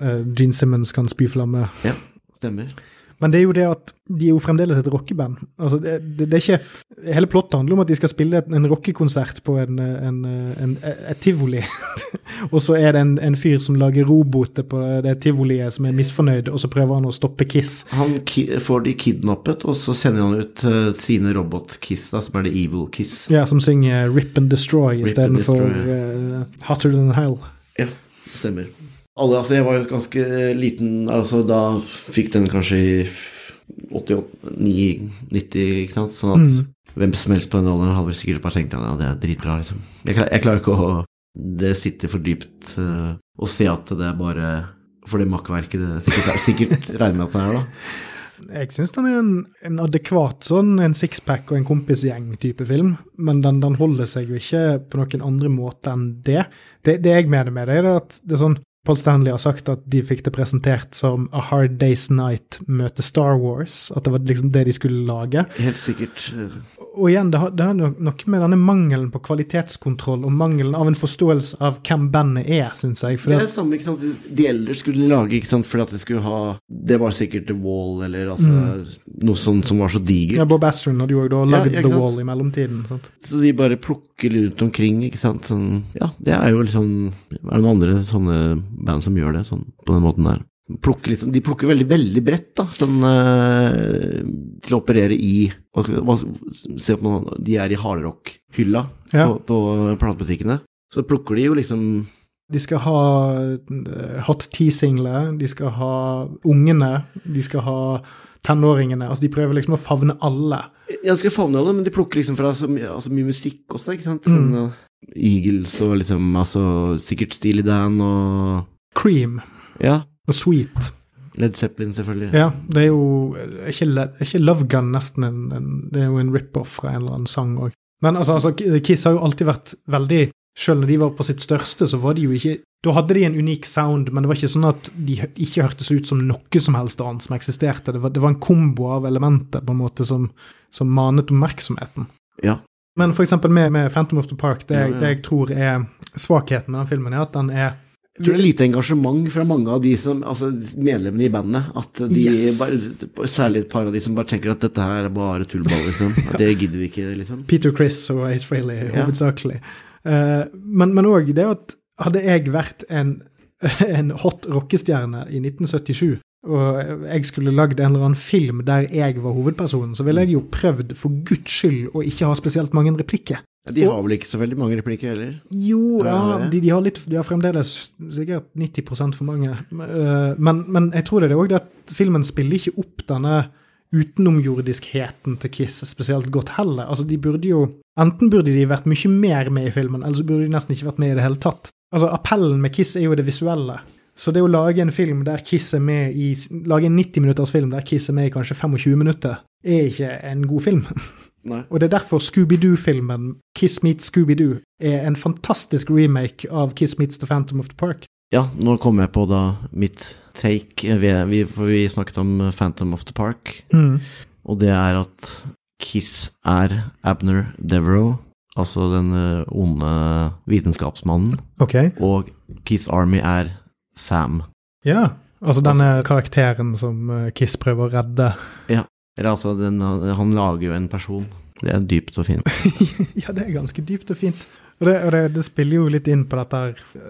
uh, Gene Simmons kan spy flamme. ja, stemmer. Men det er jo det at de er jo fremdeles et rockeband. Altså, det, det, det er ikke Hele plottet handler om at de skal spille en rockekonsert på en, en, en, et tivoli. og så er det en, en fyr som lager roboter på det tivoliet som er misfornøyd, og så prøver han å stoppe Kiss. Han ki får de kidnappet, og så sender han ut uh, sine robot-Kiss, som er det evil Kiss. Ja, som synger Rip and Destroy istedenfor uh, Hotter Than Hell. Ja, stemmer. Alle, altså jeg var jo ganske liten, altså da fikk den kanskje i 89-90, ikke sant? Sånn at Mm. hvem som helst på den alderen hadde vel sikkert bare tenkt at ja, det er dritbra, liksom. Jeg, jeg klarer ikke å Det sitter for dypt uh, å se at det er bare for det makkverket det sikkert, sikkert regner med at det er, da. Jeg syns den er en, en adekvat sånn en sixpack og en kompisgjeng-type film, men den, den holder seg jo ikke på noen andre måte enn det. Det, det jeg mener med det, er at det er sånn Paul Stanley har sagt at de fikk det presentert som A Hard Day's Night møter Star Wars. At det var liksom det de skulle lage. Helt sikkert. Og igjen, det har, det har noe med denne mangelen på kvalitetskontroll og mangelen av en forståelse av hvem bandet er, syns jeg. Det er det, samme, ikke sant. De eldre skulle lage, ikke sant, fordi at det skulle ha Det var sikkert The Wall, eller altså noe sånt som var så digert. ja, Bob Astron hadde jo da lagd ja, The? Wall i mellomtiden. sant? Så de bare plukker rundt omkring, ikke sant. Sånn, ja, det er jo liksom Er det noen andre sånne band som gjør det sånn, på den måten der? Plukker liksom, de plukker veldig, veldig bredt, da, sånn øh, til å operere i og, hva- Se på noen, de er i hardrock-hylla Ja. på, på platebutikkene. Så plukker de jo liksom De skal ha eh, Hot Tea-singler, de skal ha ungene, de skal ha tenåringene. altså De prøver liksom å favne alle. Ja, de skal favne alle, men de plukker liksom fra så mye, altså mye musikk også, ikke sant? Sånn, Mm. eh, Eagles og liksom altså sikkert Steely Dan og Cream Ja, og Sweet. Led Zeppelin, selvfølgelig. Ja, det er jo er ikke, ikke Love Gun nesten en, en Det er jo en rip-off fra en eller annen sang òg. Men altså, altså, Kiss har jo alltid vært veldig Selv når de var på sitt største, så var de jo ikke Da hadde de en unik sound, men det var ikke sånn at de ikke hørtes ut som noe som helst annet som eksisterte. Det var, det var en kombo av elementer på en måte som, som manet oppmerksomheten. Ja. Men for eksempel med, med Phantom of the Park, det, Ja, ja. det jeg tror er svakheten med den filmen, er at den er Jeg tror det er lite engasjement fra mange av de som, altså medlemmene i bandet. At de Yes. bare, Særlig et par av de som bare tenker at dette her er bare tullball, liksom. At det gidder vi ikke, liksom. Peter Chris og Ace Frehley hovedsakelig. Ja. men men òg det at hadde jeg vært en, en hot rockestjerne i 1977, og jeg skulle lagd en eller annen film der jeg var hovedpersonen, så ville jeg jo prøvd for guds skyld å ikke ha spesielt mange replikker. De har vel ikke så veldig mange replikker heller. Jo, Ja, ja, de, de, har litt, de har fremdeles sikkert 90 for mange. Eh, Men, men jeg tror det er òg det at filmen spiller ikke opp denne utenomjordiskheten til Kiss spesielt godt heller. Altså, de burde jo Enten burde de vært mye mer med i filmen, eller så burde de nesten ikke vært med i det hele tatt. Altså, Appellen med Kiss er jo det visuelle. Så det å lage en film der Kiss er med i Lage en 90 minutters film der Kiss er med i kanskje 25 minutter, er ikke en god film. Nei. Og det er derfor Scooby-Doo-filmen Kiss Meets Scooby-Doo er en fantastisk remake av Kiss Meets The Phantom of the Park. Ja, nå kom jeg på da mitt take, vi, vi, for vi snakket om Phantom of the Park, og det er at Kiss er Abner Devereaux, altså den eh, onde vitenskapsmannen, Ok. og Kiss Army er Sam. Ja. Altså denne karakteren som eh, Kiss prøver å redde. Eller altså, den, han lager jo en person. Det er dypt og fint. ja, det er ganske dypt og fint. Og, det, og det, det, spiller jo litt inn på dette,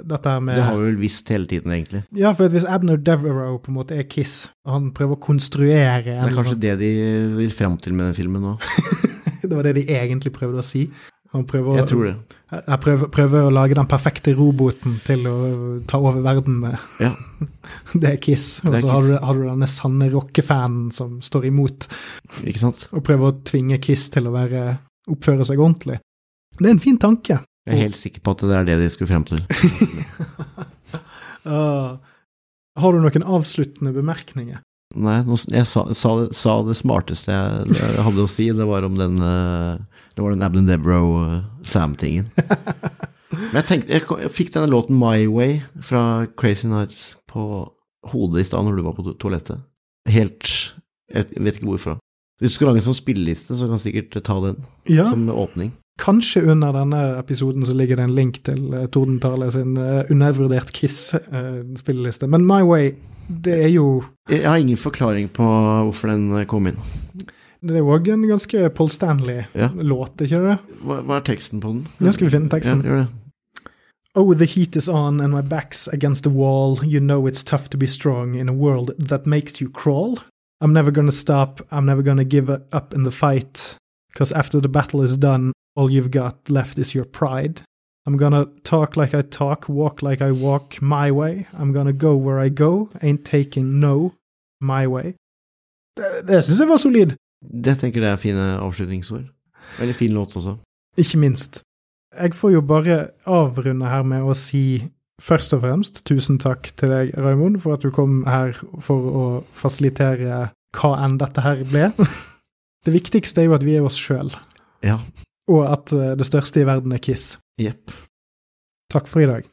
dette med Det har vi vel visst hele tiden, egentlig. Ja, for hvis Abner Devereaux på en måte er Kiss, og han prøver å konstruere Det er kanskje det de vil fram til med den filmen nå. det var det de egentlig prøvde å si. Han prøver, jeg tror det. Jeg prøver, prøver, å lage den perfekte roboten til å ta over verden med. Ja. det er Kiss. Og så har, har, du denne sanne rockefanen som står imot. Ikke sant? Og prøver å tvinge Kiss til å være, oppføre seg ordentlig. Det er en fin tanke. Jeg er helt sikker på at det er det de skulle frem til. uh, har du noen avsluttende bemerkninger? Nei, jeg sa, sa, sa det smarteste jeg, hadde å si. Det var om den uh, Det var den Abdon Devroe-Sam-tingen. Men jeg tenkte, jeg, jeg, fikk denne låten My Way fra Crazy Nights på hodet i stad når du var på to toalettet. Helt Jeg vet ikke hvorfor. Hvis du skal lage en sånn spilleliste, så kan du sikkert ta den ja. som åpning. Kanskje under denne episoden så ligger det en link til uh, Tordentale sin uh, undervurdert Kiss-spilleliste. Uh, Men My Way, det er jo Jeg har ingen forklaring på hvorfor den kom inn. Det er òg en ganske Paul Stanley-låt, ja. ikke det? Hva, hva, er teksten på den? Ja, skal vi finne teksten? Ja, gjør det. Oh, the heat is on and my back's against the wall. You know it's tough to be strong in a world that makes you crawl. I'm never gonna stop. I'm never gonna give up in the fight. Cause after the battle is done, all you've got left is your pride. I'm gonna talk like I talk, walk like I walk my way. I'm gonna go where I go, ain't taking no my way. Det, det syns jeg var solid. Det tenker jeg er fine avslutningsord. Veldig fin låt også. Ikke minst. Jeg får jo bare avrunde her med å si først og fremst tusen takk til deg, Raymond, for at du kom her for å fasilitere hva enn dette her ble. Det viktigste er jo at vi er oss sjøl. Ja. Og at det største i verden er Kiss. Jepp. Takk for i dag.